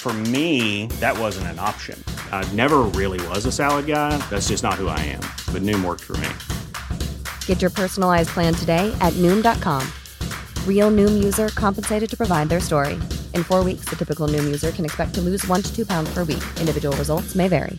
For me, that wasn't an option. I never really was a salad guy. That's just not who I am. But Noom worked for me. Get your personalized plan today at Noom.com. Real Noom user compensated to provide their story. In four weeks, the typical Noom user can expect to lose one to two pounds per week. Individual results may vary.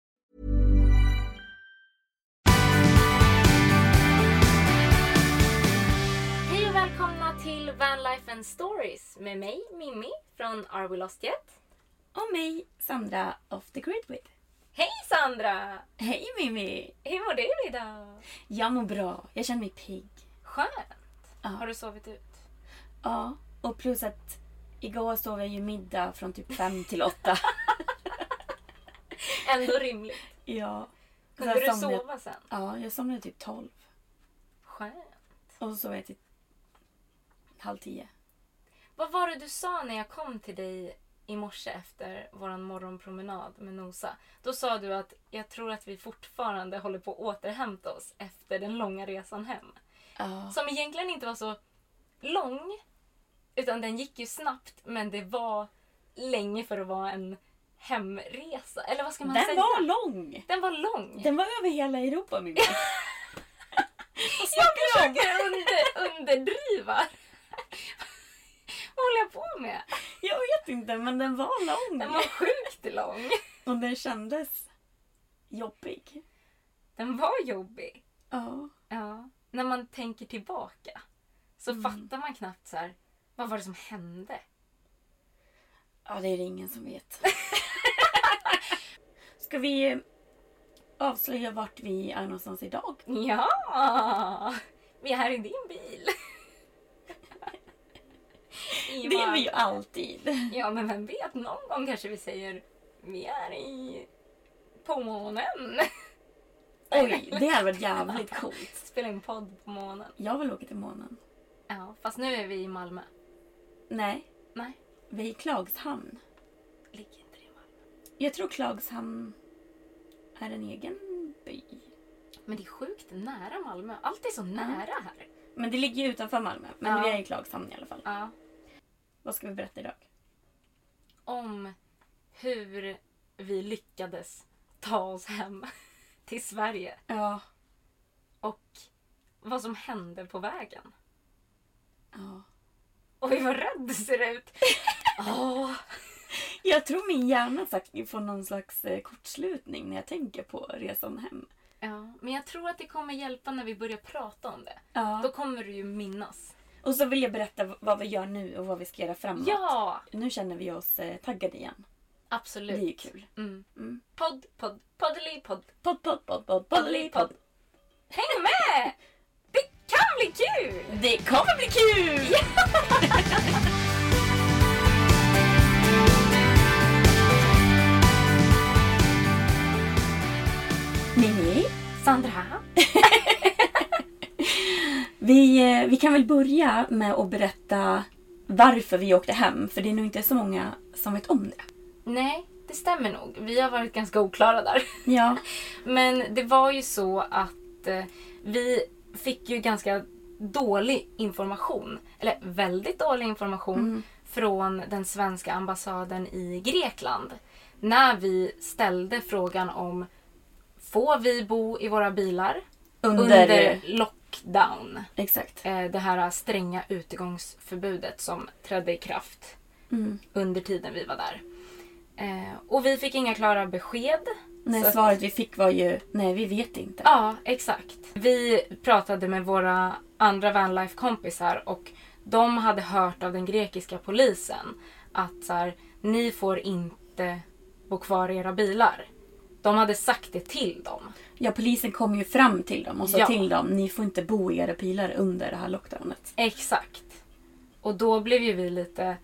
Life and Stories med mig, Mimmi från Are We Lost Yet? Och mig, Sandra of the Grid With. Hej Sandra! Hej Mimmi! Hur mår du idag? Jag mår bra. Jag känner mig pigg. Skönt! Ja. Har du sovit ut? Ja, och plus att igår sov jag ju middag från typ fem till åtta. Ändå rimligt. ja. Kunde du somnade- sova sen? Ja, jag somnade typ tolv. Skönt. Och så sov jag till halv tio. Vad var det du sa när jag kom till dig i morse efter vår morgonpromenad med Nosa? Då sa du att jag tror att vi fortfarande håller på att återhämta oss efter den långa resan hem. Ja. Som egentligen inte var så lång. Utan den gick ju snabbt men det var länge för att vara en hemresa. Eller vad ska man Den säga? var lång! Den var lång. Den var över hela Europa Mimmi. Jag försöker under, underdriva. Vad håller jag på med? jag vet inte, men den var lång. Den var sjukt lång. Och den kändes jobbig. Den var jobbig. Ja. Ja. När man tänker tillbaka så fattar man knappt så här. Vad var det som hände? Ja, det är det ingen som vet. Ska vi avslöja vart vi är någonstans idag? Ja! Vi är här i din bil. I Det är vi ju alltid. Ja, men vem vet? Någon gång kanske vi säger vi är i... på månen. Oj, det hade varit jävligt coolt. Spela in podd på månen. Jag vill åka till månen. Ja, fast nu är vi i Malmö. Nej, Nej, vi är i Klagshamn. ligger inte det i Malmö? Jag tror Klagshamn är en egen by. Men det är sjukt nära Malmö. Allt är så nära här. Men det ligger ju utanför Malmö. Men Ja. vi är i Klagshamn i alla fall. Ja. Vad ska vi berätta idag? Om hur vi lyckades ta oss hem till Sverige. Ja. Och vad som hände på vägen. ja. Oj, vad rädd du ser ut. Åh. Jag tror min hjärna får någon slags eh, kortslutning när jag tänker på resan hem. Ja, men jag tror att det kommer hjälpa när vi börjar prata om det. Ja. Då kommer du ju minnas. Och så vill jag berätta vad vi gör nu och vad vi ska göra framåt. Ja, Nu känner vi oss eh, taggade igen. absolut. Det är ju kul. Mm. Mm. Podd, podd, poddeli, podd. Podd, podd, podd, podd, poddeli, podd. Häng med! Det kan bli kul! Det kommer bli kul! Mimi, Sandra? vi, eh, vi kan väl börja med att berätta varför vi åkte hem. För det är nog inte så många som vet om det. Nej, det stämmer nog. Vi har varit ganska oklara där. Ja. Men det var ju så att eh, vi fick ju ganska dålig information. Eller väldigt dålig information från den svenska ambassaden i Grekland. när vi ställde frågan om får vi bo i våra bilar Under... under lockdown. Exakt. Eh, det här stränga utegångsförbudet som trädde i kraft Mm. under tiden vi var där. Eh, och vi fick inga klara besked. Nej, Så svaret vi fick var ju nej, vi vet inte. Ja, exakt. Vi pratade med våra andra vanlife-kompisar och de hade hört av den grekiska polisen att så här, ni får inte bo kvar i era bilar. De hade sagt det till dem. Ja, polisen kom ju fram till dem och sa Ja. till dem ni får inte bo i era bilar under det här lockdownet. Exakt. Och då blev ju vi lite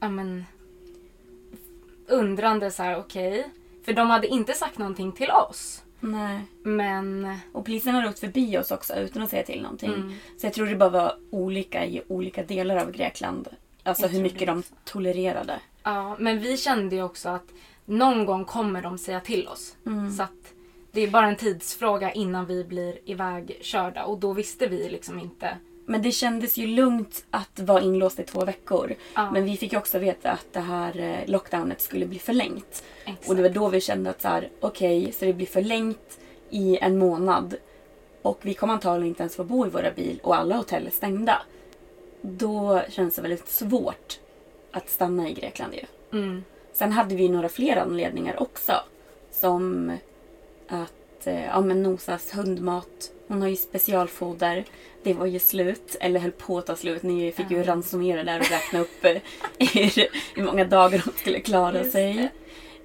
ja, men, undrande så här, okej. För de hade inte sagt någonting till oss. Nej. Men Och polisen har åkt förbi oss också utan att säga till någonting. Mm. Så jag tror det bara var olika i olika delar av Grekland. Alltså hur mycket de tolererade. Ja, men vi kände ju också att någon gång kommer de säga till oss. Mm. Så att det är bara en tidsfråga innan vi blir ivägkörda och då visste vi liksom inte. Men det kändes ju lugnt att vara inlåst i två veckor. Ja. Men vi fick ju också veta att det här eh, lockdownet skulle bli förlängt. Exakt. Och det var då vi kände att så här, okej, så det blir förlängt i en månad. Och vi kommer antagligen inte ens få bo i våra bil och alla hotell är stängda. Då känns det väldigt svårt att stanna i Grekland ju. Mm. Sen hade vi några fler anledningar också. Som att eh, ja, men Nosas hundmat, hon har ju specialfoder. Det var ju slut, eller höll på att ta slut. Ni fick ju ransonera där och räkna upp eh, hur, hur många dagar hon skulle klara Just sig.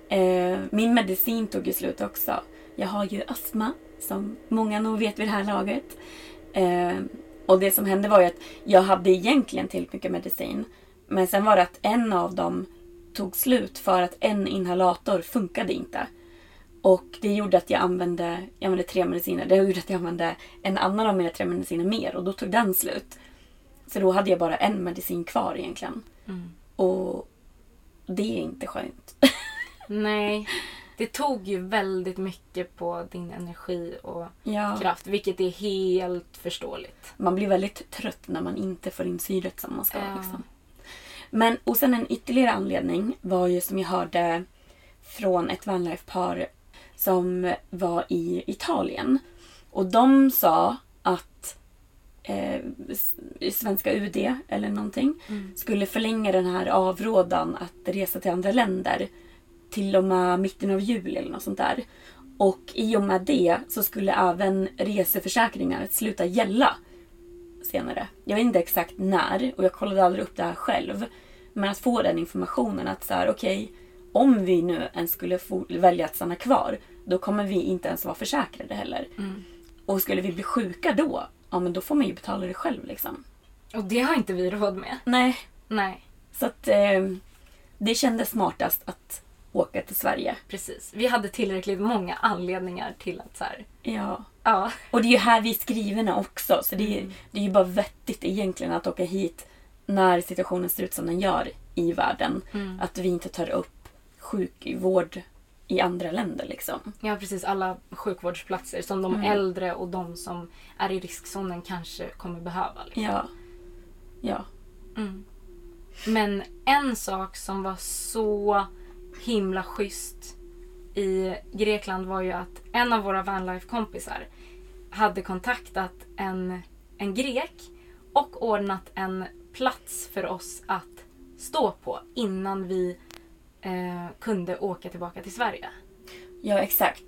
Eh, min medicin tog ju slut också. Jag har ju astma, som många nog vet vid det här laget. Eh, och det som hände var ju att jag hade egentligen tillräckligt mycket medicin. Men sen var det att en av dem tog slut för att en inhalator funkade inte. Och det gjorde att jag använde, jag använde tre mediciner. Det gjorde att jag använde en annan av mina tre mediciner mer och då tog den slut. Så då hade jag bara en medicin kvar egentligen. Mm. Och det är inte skönt. Nej, det tog ju väldigt mycket på din energi och ja. kraft, vilket är helt förståeligt. Man blir väldigt trött när man inte får in syret som man ska. Ja. Liksom. Men och sen en ytterligare anledning var ju som jag hörde från ett vanlife-par som var i Italien. Och de sa att eh, svenska UD eller någonting skulle förlänga den här avrådan att resa till andra länder till och med mitten av juli eller något sånt där. Och i och med det så skulle även reseförsäkringar sluta gälla senare. Jag vet inte exakt när och jag kollade aldrig upp det här själv. Men att få den informationen att så här, okej, om vi nu ens skulle välja att stanna kvar, då kommer vi inte ens vara försäkrade heller. Och skulle vi bli sjuka då, ja men då får man ju betala det själv liksom. Och det har inte vi råd med. Nej, Nej, så att eh, det kändes smartast att åka till Sverige. precis. Vi hade tillräckligt många anledningar till att så här, Ja. ja, Och det är ju här vi är skrivna också. Så det är, det är ju bara vettigt egentligen att åka hit när situationen ser ut som den gör i världen. Att vi inte tar upp sjukvård i andra länder liksom. ja, precis alla sjukvårdsplatser som de äldre och de som är i riskzonen kanske kommer behöva. Liksom. Ja. Ja. Men en sak som var så himla schysst i Grekland var ju att en av våra vanlife-kompisar hade kontaktat en, en grek och ordnat en plats för oss att stå på innan vi eh, kunde åka tillbaka till Sverige. Ja, exakt.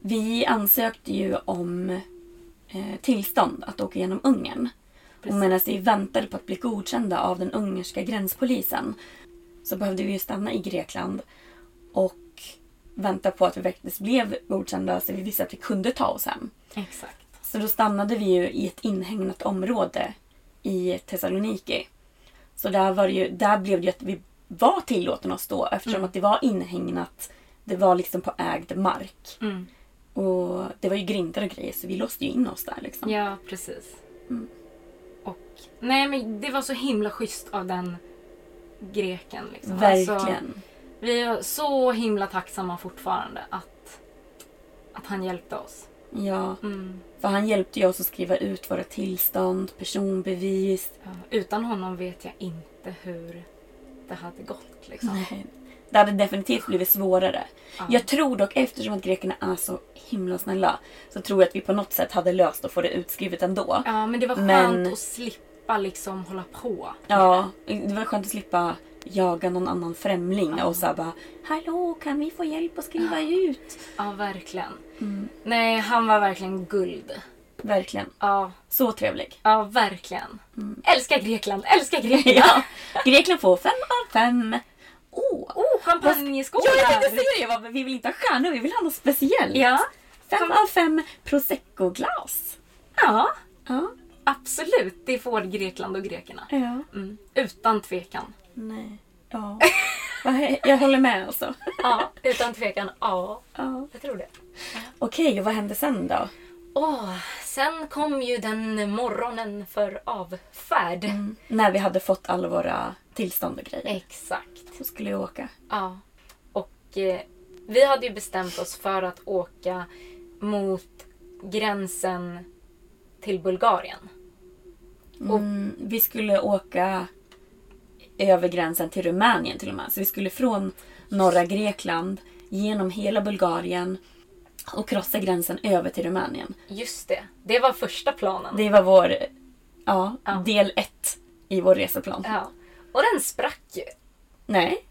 Vi ansökte ju om eh, tillstånd att åka genom Ungern. Och medan vi väntade på att bli godkända av den ungerska gränspolisen så behövde vi ju stanna i Grekland och vänta på att vi faktiskt blev godkända så vi visste att vi kunde ta oss hem. Exakt. Så då stannade vi ju i ett inhägnat område i Thessaloniki. Så där, var det ju, där blev det ju att vi var tillåtna att stå eftersom att det var inhägnat. Det var liksom på ägd mark. Mm. Och det var ju grindar och grejer så vi låste ju in oss där liksom. Ja, precis. Och, nej men det var så himla schysst av den greken. Liksom. Alltså, Verkligen. vi är så himla tacksamma fortfarande att, att han hjälpte oss. Ja, Mm. för han hjälpte ju oss att skriva ut våra tillstånd, personbevis. Ja, utan honom vet jag inte hur det hade gått. Liksom. Nej, Det hade definitivt blivit svårare. Jag tror dock eftersom att grekerna är så himla snälla så tror jag att vi på något sätt hade löst att få det utskrivet ändå. Ja, men det var skönt Men- att slippa liksom hålla på. Ja, det var skönt att slippa jaga någon annan främling och så här bara Hallå, kan vi få hjälp att skriva ut? Ja, verkligen. Mm. Nej, han var verkligen guld. Verkligen. Ja, Så trevlig. ja verkligen. Mm. Älskar Grekland, älskar Grekland! Ja. Grekland får fem av fem. Åh! Oh, champagneskålar! Ja, jag tänkte säga det! Vi vill inte ha stjärnor, vi vill ha något speciellt. Ja, Fem av fem prosecco-glas. ja, Ja. absolut. Det får Grekland och grekerna. Ja. Mm. Utan tvekan. Nej. Ja. Jag håller med alltså. Ja, utan tvekan. Ja, Ja. jag tror det. Okej, och vad hände sen då? Åh, sen kom ju den morgonen för avfärd. När vi hade fått alla våra tillstånd och grejer. Exakt. Så skulle jag åka. Ja. Och eh, vi hade ju bestämt oss för att åka mot gränsen till Bulgarien. Mm, vi skulle åka över gränsen till Rumänien till och med. Så vi skulle från norra Grekland genom hela Bulgarien och krossa gränsen över till Rumänien. Just det. Det var första planen. Det var vår ja, Ja. del ett i vår reseplan. Ja. Och den sprack ju. Nej.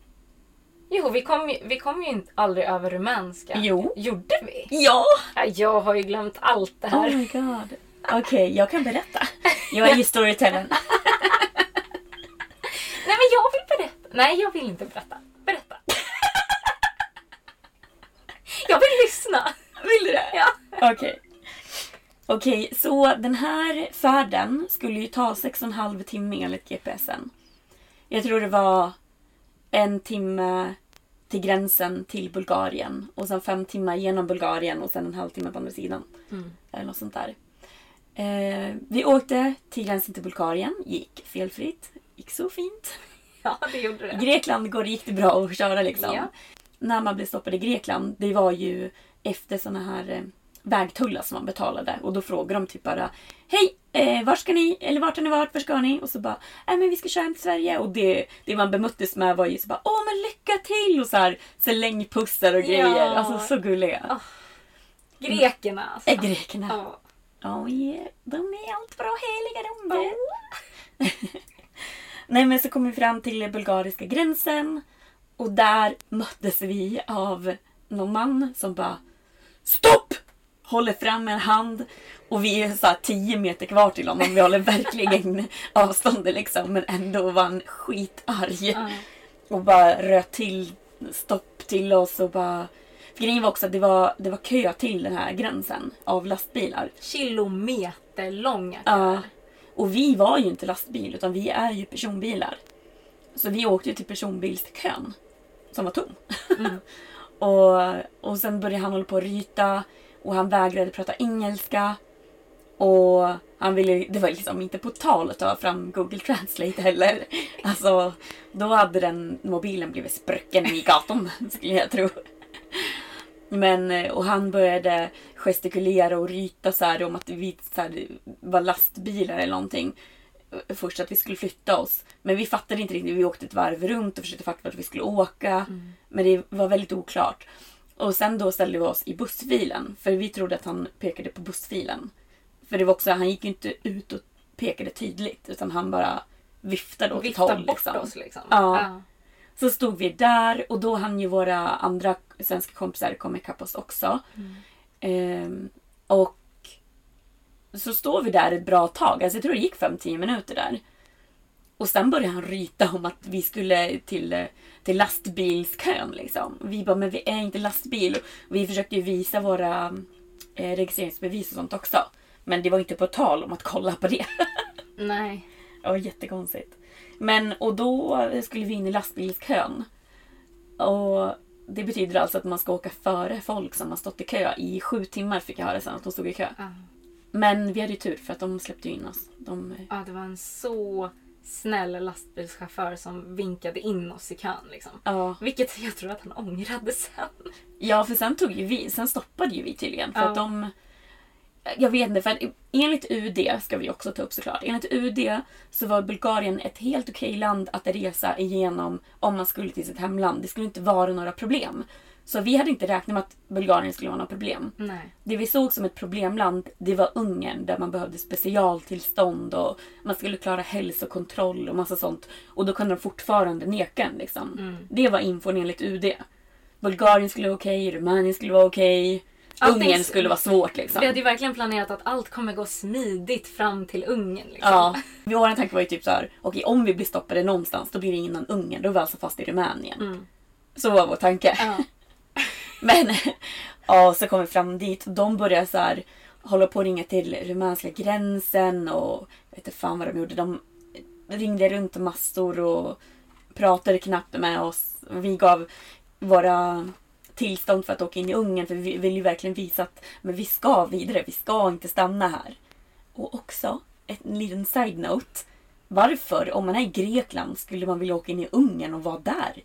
Jo, vi kom ju, vi kom ju inte aldrig över rumänska. Jo. Gjorde vi? Ja! Ja, Jag har ju glömt allt det här. Oh my god. Okej, jag kan berätta. Jag är ju storytellern. Nej, men jag vill berätta. Nej, jag vill inte berätta. Berätta. jag vill lyssna. Vill du det? Ja. Okej. Okej, så den här färden skulle ju ta sex och en halv timme enligt GPSen. Jag tror det var en timme till gränsen till Bulgarien och sen fem timmar genom Bulgarien och sen en halvtimme på andra sidan. Eller något sånt där. Eh, vi åkte till gränsen till Bulgarien, gick felfritt, gick så fint. Ja, det gjorde det. Grekland går gick det bra att köra liksom. Ja. När man blev stoppad i Grekland, det var ju efter såna här eh, vägtullar som man betalade. Och då frågar de typ bara Hej! Eh, var ska ni? Eller vart har ni varit? Var ska ni? Och så bara Nej men vi ska köra hem till Sverige. Och det, det man bemöttes med var ju så bara Åh men lycka till! Och så här slängpussar och grejer. Ja. Alltså så gulliga. Grekerna alltså. Är grekerna. Ja. Oh yeah, de är allt bra heliga de är. Nej men så kom vi fram till bulgariska gränsen och där möttes vi av någon man som bara Stopp! Håller fram en hand och vi är så här 10 meter kvar till honom. Vi håller verkligen avståndet liksom men ändå var han skitarg. Ja. Och bara röt till stopp till oss och bara... Grejen var också att det var, det var kö till den här gränsen av lastbilar. Kilometerlånga Ja. köer. Och vi var ju inte lastbil utan vi är ju personbilar. Så vi åkte till personbilskön. Som var tom. och, och sen började han hålla på att ryta. Och han vägrade prata engelska. Och han ville, det var liksom inte på tal att ta fram Google Translate heller. Alltså, då hade den mobilen blivit sprucken i gatan skulle jag tro. Men, och han började gestikulera och ryta så här om att vi så här, var lastbilar eller någonting. Eh, Först att vi skulle flytta oss. Men vi fattade inte riktigt. Vi åkte ett varv runt och försökte fatta vart vi skulle åka. Men det var väldigt oklart. Och sen då ställde vi oss i bussfilen. För vi trodde att han pekade på bussfilen. För det var också, han gick ju inte ut och pekade tydligt. Utan han bara viftade åt ett håll. bort Liksom. oss liksom. Ja. Så stod vi där och då hann ju våra andra svenska kompisar komma ikapp oss också. Ehm, och så står vi där ett bra tag. Alltså jag tror det gick 5-10 minuter där. Och sen började han ryta om att vi skulle till, till lastbilskön. Liksom. Vi bara, men vi är inte lastbil. Och vi försökte ju visa våra eh, registreringsbevis och sånt också. Men det var inte på tal om att kolla på det. Nej. Det var jättekonstigt. Men och då skulle vi in i lastbilskön. Och det betyder alltså att man ska åka före folk som har stått i kö i sju timmar fick jag höra sen att de stod i kö. Ja. Men vi hade ju tur för att de släppte in oss. De, Ja, det var en så snäll lastbilschaufför som vinkade in oss i kön. Liksom. ja. Vilket jag tror att han ångrade sen. ja, för sen tog ju vi, sen stoppade ju vi tydligen. För Ja. att de... Jag vet inte, för enligt UD ska vi också ta upp såklart. Enligt UD så var Bulgarien ett helt okej land att resa igenom om man skulle till sitt hemland. Det skulle inte vara några problem. Så vi hade inte räknat med att Bulgarien skulle vara några problem. Nej. Det vi såg som ett problemland, det var Ungern där man behövde specialtillstånd och man skulle klara hälsokontroll och massa sånt. Och då kunde de fortfarande neka en liksom. Det var infon enligt UD. Bulgarien skulle vara okej, Rumänien skulle vara okej. Allting- Ungern skulle vara svårt liksom. Vi hade ju verkligen planerat att allt kommer gå smidigt fram till Ungern. Liksom. Ja. Vår tanke var ju typ så här, okej om vi blir stoppade någonstans då blir det innan Ungern, då är vi alltså fast i Rumänien. Så var vår tanke. Ja. Men ja, så kom vi fram dit och de började så här hålla på att ringa till rumänska gränsen och jag vet inte fan vad de gjorde. De ringde runt massor och pratade knappt med oss. Vi gav våra tillstånd för att åka in i Ungern för vi vill ju verkligen visa att men vi ska vidare, vi ska inte stanna här. Och också, en liten side-note. Varför, om man är i Grekland, skulle man vilja åka in i Ungern och vara där?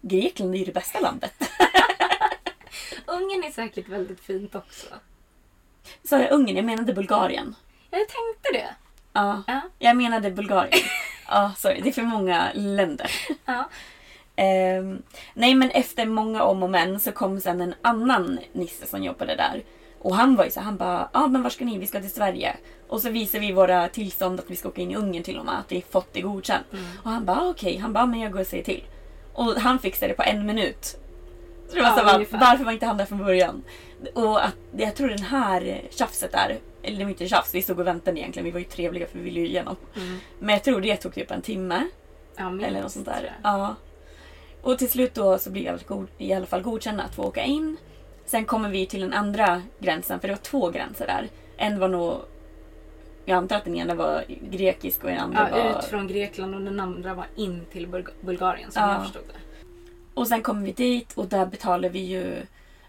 Grekland är ju det bästa landet. Ungern är säkert väldigt fint också. Sa jag Ungern? Jag menade Bulgarien. Jag tänkte det. Ja, Ja. jag menade Bulgarien. Ja, sorry. Det är för många länder. Ja. Ehm, nej, men efter många om och men så kom sen en annan nisse som jobbade där. Och han var ju så han bara, ja ah, men var ska ni? Vi ska till Sverige. Och så visar vi våra tillstånd att vi ska åka in i Ungern till och med, att vi fått det godkänt. Och han bara, ah, okej, han bara, men jag går och säger till. Och han fixade det på en minut. Så det var Ja, så här, ungefär. varför var inte han där från början? Och att, jag tror den här tjafset där, eller det var inte tjafs, vi stod och väntade egentligen, vi var ju trevliga för vi ville ju igenom. Men jag tror det tog typ en timme. Ja, minst, Eller något sånt där. Ja. Och till slut då så blir jag god, i alla fall godkända att få åka in. Sen kommer vi till den andra gränsen, för det var två gränser där. En var nog... Jag antar att den ena var grekisk och den andra Ja, var... ut från Grekland och den andra var in till Bulg- Bulgarien som Ja. jag förstod det. Och sen kommer vi dit och där betalar vi ju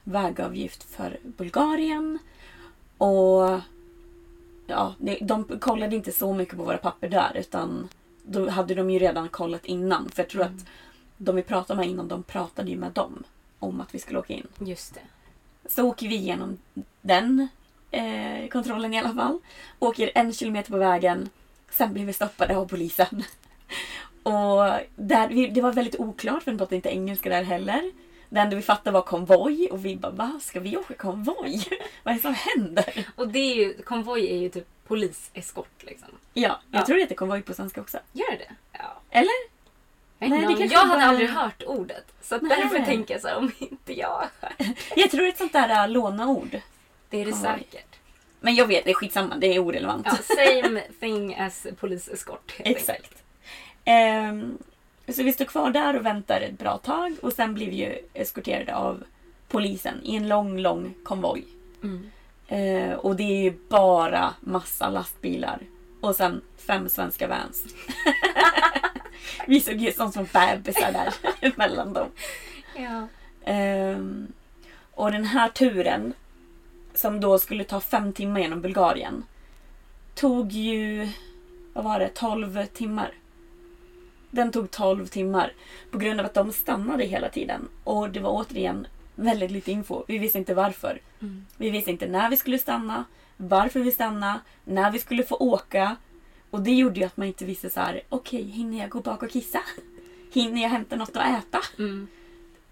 vägavgift för Bulgarien. Och ja, de kollade inte så mycket på våra papper där utan då hade de ju redan kollat innan. För jag tror att de vi pratade med innan, de pratade ju med dem om att vi skulle åka in. Just det. Så åker vi igenom den eh, kontrollen i alla fall. Åker en kilometer på vägen. Sen blir vi stoppade av polisen. Och där, det var väldigt oklart för de pratade inte engelska där heller. Det enda vi fattade var konvoj och vi bara va? Ska vi åka konvoj? Vad är det som händer? Och det är ju, konvoj är ju typ poliseskort liksom. Ja, jag Ja. tror det heter konvoj på svenska också. Gör det? Ja. Eller? Jag, Nej, det jag hade bara- aldrig hört ordet. Så därför tänker jag så här, om inte jag Jag tror det är ett sånt där äh, lånaord. Det är det säkert. Men jag vet, det är skitsamma. Det är orelevant. Ja, same thing as poliseskort. Exakt. Ehm, så vi stod kvar där och väntade ett bra tag och sen blev vi ju eskorterade av polisen i en lång, lång konvoj. Mm. Eh, och det är ju bara massa lastbilar. Och sen fem svenska vans. vi såg ju som som bebisar där mellan dem. Ja. Ehm, och den här turen, som då skulle ta fem timmar genom Bulgarien, tog ju, vad var det, 12 timmar. Den tog 12 timmar på grund av att de stannade hela tiden. Och det var återigen väldigt lite info. Vi visste inte varför. Vi visste inte när vi skulle stanna, varför vi stannade, när vi skulle få åka. Och det gjorde ju att man inte visste så här: okej, hinner jag gå bak och kissa? Hinner jag hämta något att äta? Mm.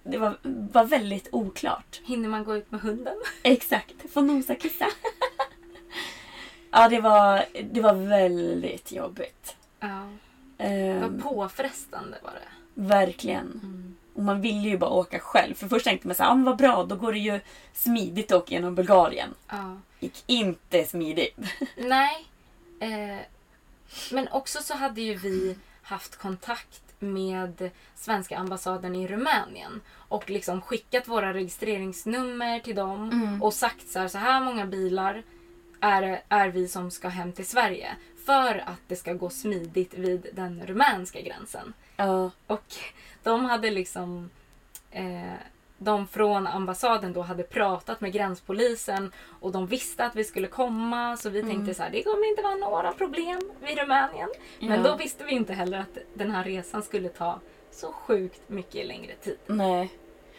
Det var, var väldigt oklart. Hinner man gå ut med hunden? Exakt, få nosa kissa. ja, det var, det var väldigt jobbigt. Ja. Ehm, var påfrestande var det. verkligen. Och man ville ju bara åka själv. För först tänkte man så här, ah, men vad bra, då går det ju smidigt att åka genom Bulgarien. Ja. Gick inte smidigt. Nej. Eh, men också så hade ju vi haft kontakt med svenska ambassaden i Rumänien och liksom skickat våra registreringsnummer till dem och sagt så här, så här många bilar är, är vi som ska hem till Sverige för att det ska gå smidigt vid den rumänska gränsen. Ja, Och de hade liksom... Eh, de från ambassaden då hade pratat med gränspolisen och de visste att vi skulle komma så vi tänkte så här, det kommer inte vara några problem vid Rumänien. Men Ja. då visste vi inte heller att den här resan skulle ta så sjukt mycket längre tid. nej.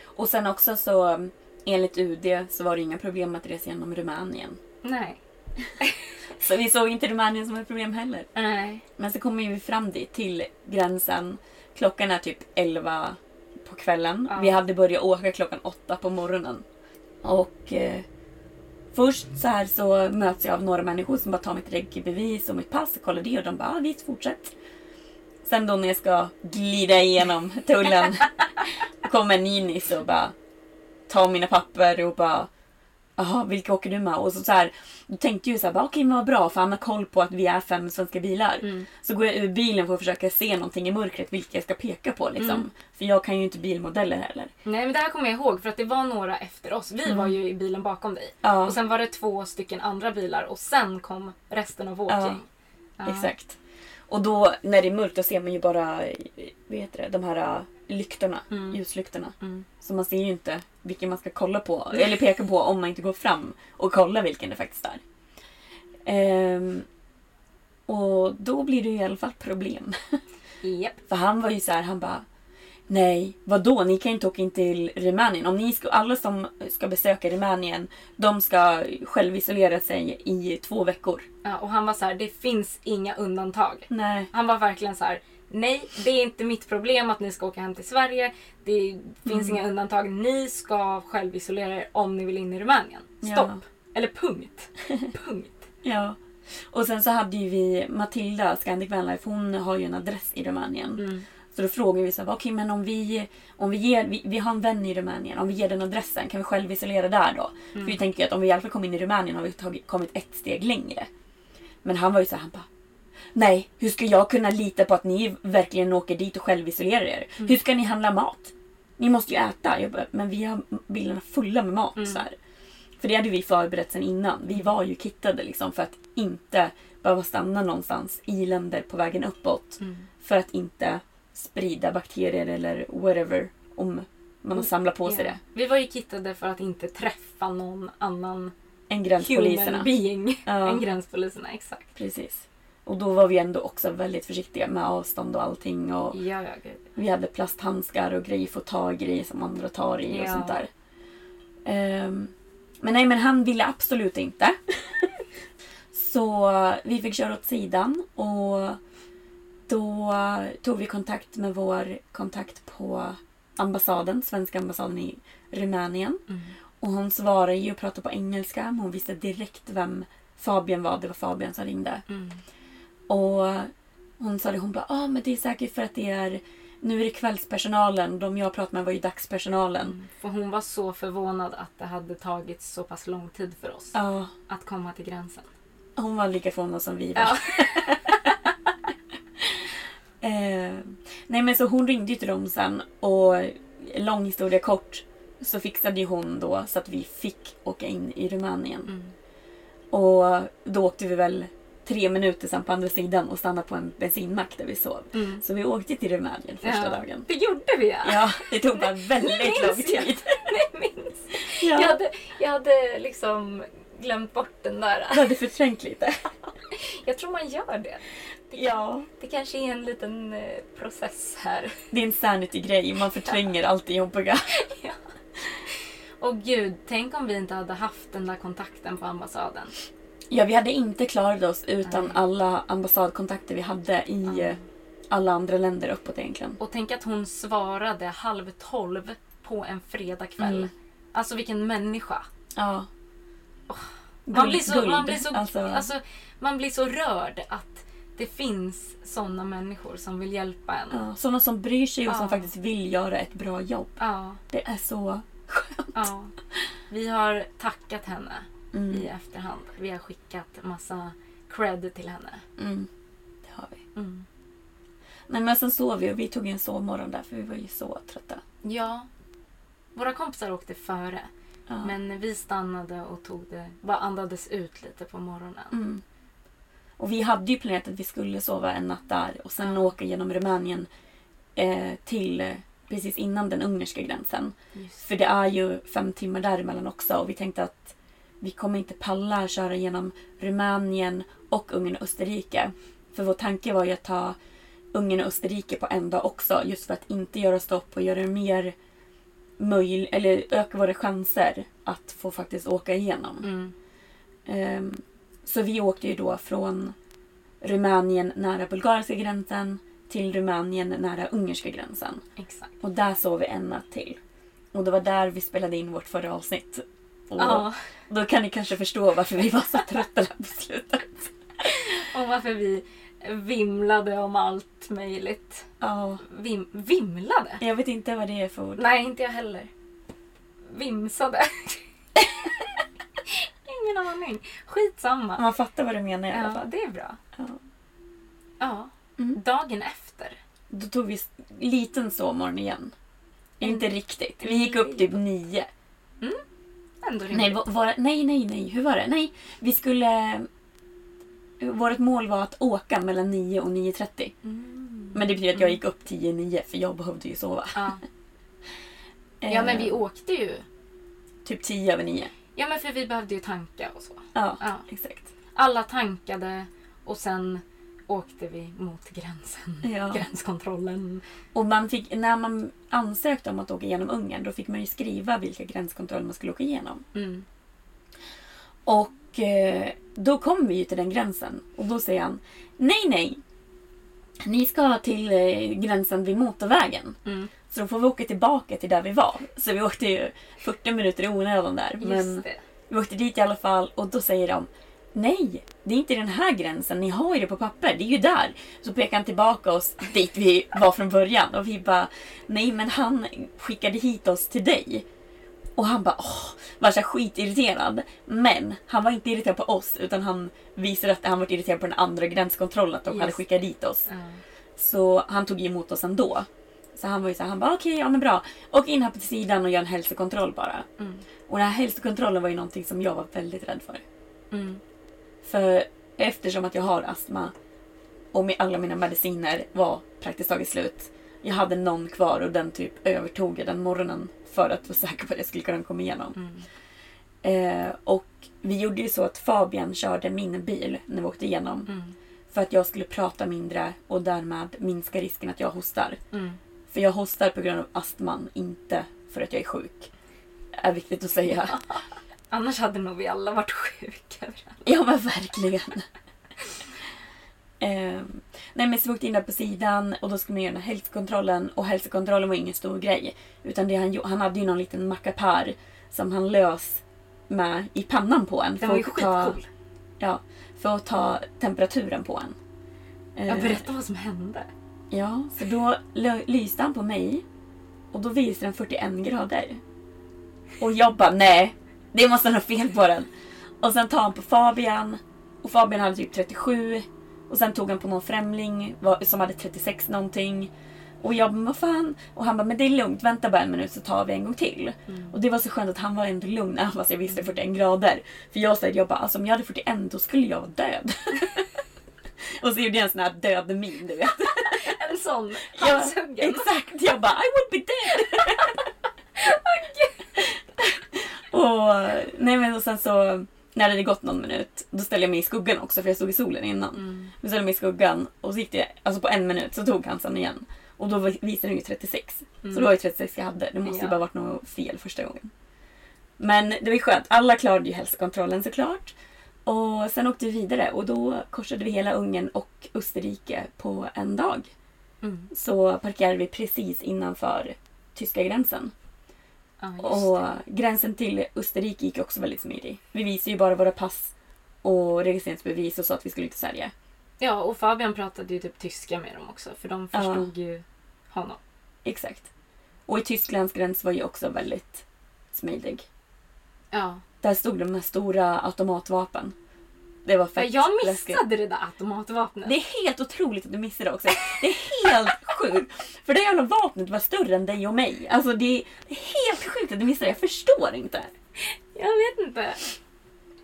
Och sen också så, enligt UD så var det inga problem att resa genom Rumänien. Nej. Så vi såg inte Rumänien som ett problem heller. Nej. Men så kommer vi fram dit, till gränsen. Klockan är typ 11 på kvällen. Ja. Vi hade börjat åka klockan 8 på morgonen. Och eh, först så här så möts jag av några människor som bara tar mitt regbevis och mitt pass och kollar det och de bara ah, visst fortsätt. Sen då när jag ska glida igenom tullen kommer en ninis och bara tar mina papper och bara Jaha, vilka åker du med? Och så, så här, då tänkte jag ju så här, okej men vad bra för han har koll på att vi är fem svenska bilar. Så går jag ur bilen för att försöka se någonting i mörkret vilka jag ska peka på liksom. För jag kan ju inte bilmodeller heller. Nej men det här kommer jag ihåg för att det var några efter oss. Vi var ju i bilen bakom dig. Ja. Och sen var det två stycken andra bilar och sen kom resten av vårt Ja. gäng. Ja. Exakt. Och då när det är mörkt då ser man ju bara vad heter det, de här äh, lyktorna, ljuslyktorna. Mm. Så man ser ju inte vilken man ska kolla på eller peka på om man inte går fram och kollar vilken det faktiskt är. Ehm, och då blir det ju i alla fall problem. Japp. För han var ju så här, han bara Nej, vadå? Ni kan ju inte åka in till Rumänien. Om ni ska, alla som ska besöka Rumänien, de ska självisolera sig i två veckor. Ja, och han var så här, det finns inga undantag. Nej. Han var verkligen så här, nej det är inte mitt problem att ni ska åka hem till Sverige. Det finns Mm. inga undantag. Ni ska självisolera er om ni vill in i Rumänien. Stopp. Ja. Eller punkt. punkt. Ja. Och sen så hade ju vi Matilda, Scandic Vanlife, hon har ju en adress i Rumänien. Mm. Så då frågade vi så här, okej men om vi, om vi ger, vi, vi har en vän i Rumänien, om vi ger den adressen, kan vi självisolera där då? För vi tänker ju att om vi i alla fall kommer in i Rumänien har vi tagit, kommit ett steg längre. Men han var ju så här, han bara, nej, hur ska jag kunna lita på att ni verkligen åker dit och självisolerar er? Hur ska ni handla mat? Ni måste ju äta. Jag bara, men vi har bilarna fulla med mat. Så här. För det hade vi förberett sen innan. Vi var ju kittade liksom för att inte behöva stanna någonstans i länder på vägen uppåt. För att inte sprida bakterier eller whatever om man har samlat på sig det. Vi var ju kittade för att inte träffa någon annan human gränspoliserna. being Ja. än gränspoliserna. Exakt. Precis. Och då var vi ändå också väldigt försiktiga med avstånd och allting. Och Ja, ja, gud. vi hade plasthandskar och grejer för att ta i grejer som andra tar i och Ja. sånt där. Ehm, men nej, men han ville absolut inte. Så vi fick köra åt sidan och då tog vi kontakt med vår kontakt på ambassaden, svenska ambassaden i Rumänien. Och hon svarade ju och pratade på engelska, men hon visste direkt vem Fabian var. Det var Fabian som ringde. Mm. Och hon sa det, hon bara, ah, men det är säkert för att det är nu är det kvällspersonalen. De jag pratade med var ju dagspersonalen. För hon var så förvånad att det hade tagit så pass lång tid för oss Ja, att komma till gränsen. hon var lika förvånad som vi var. Ja. Eh, nej men så hon ringde ju till dem sen och lång historia kort så fixade ju hon då så att vi fick åka in i Rumänien. Mm. Och då åkte vi väl tre minuter sen på andra sidan och stannade på en bensinmack där vi sov. Mm. Så vi åkte till Rumänien första ja. dagen. Det gjorde vi ja. Ja, det tog bara väldigt lång tid. Jag minns. Ja. Jag, hade, jag hade liksom glömt bort den där. Du hade förträngt lite. Jag tror man gör det. Det, Ja. det kanske är en liten eh, process här. Det är en sanity-grej. Man förtränger allt det jobbiga. Och gud, tänk om vi inte hade haft den där kontakten på ambassaden. Ja, vi hade inte klarat oss utan Nej. alla ambassadkontakter vi hade i Ja. eh, alla andra länder uppåt egentligen. Och tänk att hon svarade halv tolv på en fredagkväll. Mm. Alltså vilken människa. Ja. Man Guld- blir, så, man, blir så, Alltså, alltså, man blir så rörd att det finns såna människor som vill hjälpa en. ja, sådana som bryr sig och som Ja. faktiskt vill göra ett bra jobb. Ja, Det är så skönt. ja. Vi har tackat henne Mm. i efterhand. Vi har skickat massa cred till henne. Mm. Det har vi. Mm. Nej, men sen sov vi och vi tog en sovmorgon där för vi var ju så trötta. Ja. Våra kompisar åkte före. Men vi stannade och tog det, bara andades ut lite på morgonen. Och vi hade ju planerat att vi skulle sova en natt där och sen Ja. åka genom Rumänien eh, till eh, precis innan den ungerska gränsen. Just. För det är ju fem timmar däremellan också och vi tänkte att vi kommer inte palla köra genom Rumänien och Ungern och Österrike. För vår tanke var ju att ta Ungern och Österrike på en dag också just för att inte göra stopp och göra det mer möj- eller öka våra chanser att få faktiskt åka igenom. Mm. Ehm, så vi åkte ju då från Rumänien nära bulgariska gränsen till Rumänien nära ungerska gränsen. Exakt. Och där sov vi en natt till. Och det var där vi spelade in vårt förra avsnitt. Och Ja, Då kan ni kanske förstå varför vi var så trötta där på slutet. och varför vi vimlade om allt möjligt. Ja, Vim, vimlade? jag vet inte vad det är för ord. Nej, inte jag heller. Vimsade. Ingen aning. Skitsamma. Man fattar vad du menar i alla Ja, fall. det är bra. Ja. Ja. Mm. Dagen efter. Då tog vi liten sovmorgon igen. Mm. Inte riktigt. Vi gick upp typ nio. Ändå rimligt. Nej, va- var, nej, nej, nej. Hur var det? Nej, vi skulle... Vårt mål var att åka mellan 9 och 9.30. Mm. Men det betyder att jag gick upp 10-9 för jag behövde ju sova. Ja. ja, men vi Eh, åkte ju. Typ 10 över 9. Ja, men för vi behövde ju tanka och så. Ja, Ja. exakt. Alla tankade och sen åkte vi mot gränsen. Ja. Gränskontrollen. Och man fick, när man ansökte om att åka igenom Ungern då fick man ju skriva vilka gränskontroller man skulle åka igenom. Mm. Och eh, då kom vi ju till den gränsen och då säger han Nej, nej. Ni ska till eh, gränsen vid motorvägen. Mm. Så då får vi åka tillbaka till där vi var. Så vi åkte ju 40 minuter i onödan där. Men vi åkte dit i alla fall och då säger de Nej, det är inte den här gränsen. Ni har ju det på papper. Det är ju där. Så pekar han tillbaka oss dit vi var från början. Och vi bara Nej, men han skickade hit oss till dig. Och han bara åh, var så skitirriterad. Men han var inte irriterad på oss utan han visade att han var irriterad på den andra gränskontrollen. Att de hade Just skickat dit oss. Ja. Så han tog emot oss ändå. Så han var ju så här, han bara okej, ja men bra. Åk in här på sidan och gör en hälsokontroll bara. Mm. Och den här hälsokontrollen var ju någonting som jag var väldigt rädd för. Mm. För eftersom att jag har astma och med alla mina mediciner var praktiskt taget slut. Jag hade någon kvar och den typ övertog jag den morgonen för att vara säker på att jag skulle kunna komma igenom. Mm. Eh, och vi gjorde ju så att Fabian körde min bil när vi åkte igenom. Mm. För att jag skulle prata mindre och därmed minska risken att jag hostar. Mm. För jag hostar på grund av astman, inte för att jag är sjuk. Är viktigt att säga. Annars hade nog vi alla varit sjuka överallt. Ja men verkligen. Ehm, nej men så vi åkte in där på sidan och då skulle man göra den här hälsokontrollen och hälsokontrollen var ingen stor grej. Utan det han, han hade ju någon liten mackapär som han lös med i pannan på en. Den var ju skitcool. Ja, för att ta temperaturen på en. Jag Ehm, berätta vad som hände. Ja, så då lyste han på mig och då visade den 41 grader. Och jag bara nej, det måste ha fel på den. Och sen tar han på Fabian och Fabian hade typ 37 och sen tog han på någon främling som hade 36 någonting. Och jag bara, vad fan? Och han bara, men det är lugnt, vänta bara en minut så tar vi en gång till. Och det var så skönt att han var ändå lugn även fast jag visste 41 grader. För jag sa, jag bara, alltså om jag hade 41 då skulle jag vara död. och så gjorde jag en sån här död min, du vet. Ja, halshuggen. exakt, jag bara I will be dead. och, nej men och sen så när det hade gått någon minut då ställde jag mig i skuggan också för jag stod i solen innan. Mm. Då ställde jag mig i skuggan och så gick det, alltså på en minut så tog han sen igen. Och då visade den ju 36. Så det var ju 36 jag hade. Det måste ju Ja. bara varit något fel första gången. Men det var ju skönt. Alla klarade ju hälsokontrollen såklart. Och sen åkte vi vidare och då korsade vi hela Ungern och Österrike på en dag Mm. så parkerade vi precis innanför tyska gränsen. Ja, just Och gränsen till Österrike gick också väldigt smidigt. Vi visade ju bara våra pass och registreringsbevis och sa att vi skulle till Sverige. ja, och Fabian pratade ju typ tyska med dem också. För de Ja. förstod ju honom. Exakt. Och i Tysklands gräns var ju också väldigt smidig. Ja. Där stod de med stora automatvapen. Det var fett jag läskigt. missade det där automatvapnet. Det är helt otroligt att du missade det också. Det är helt sjukt. För det jävla vapnet var större än dig och mig. Alltså det är, det är helt sjukt att du missade det. Jag förstår inte. Jag vet inte.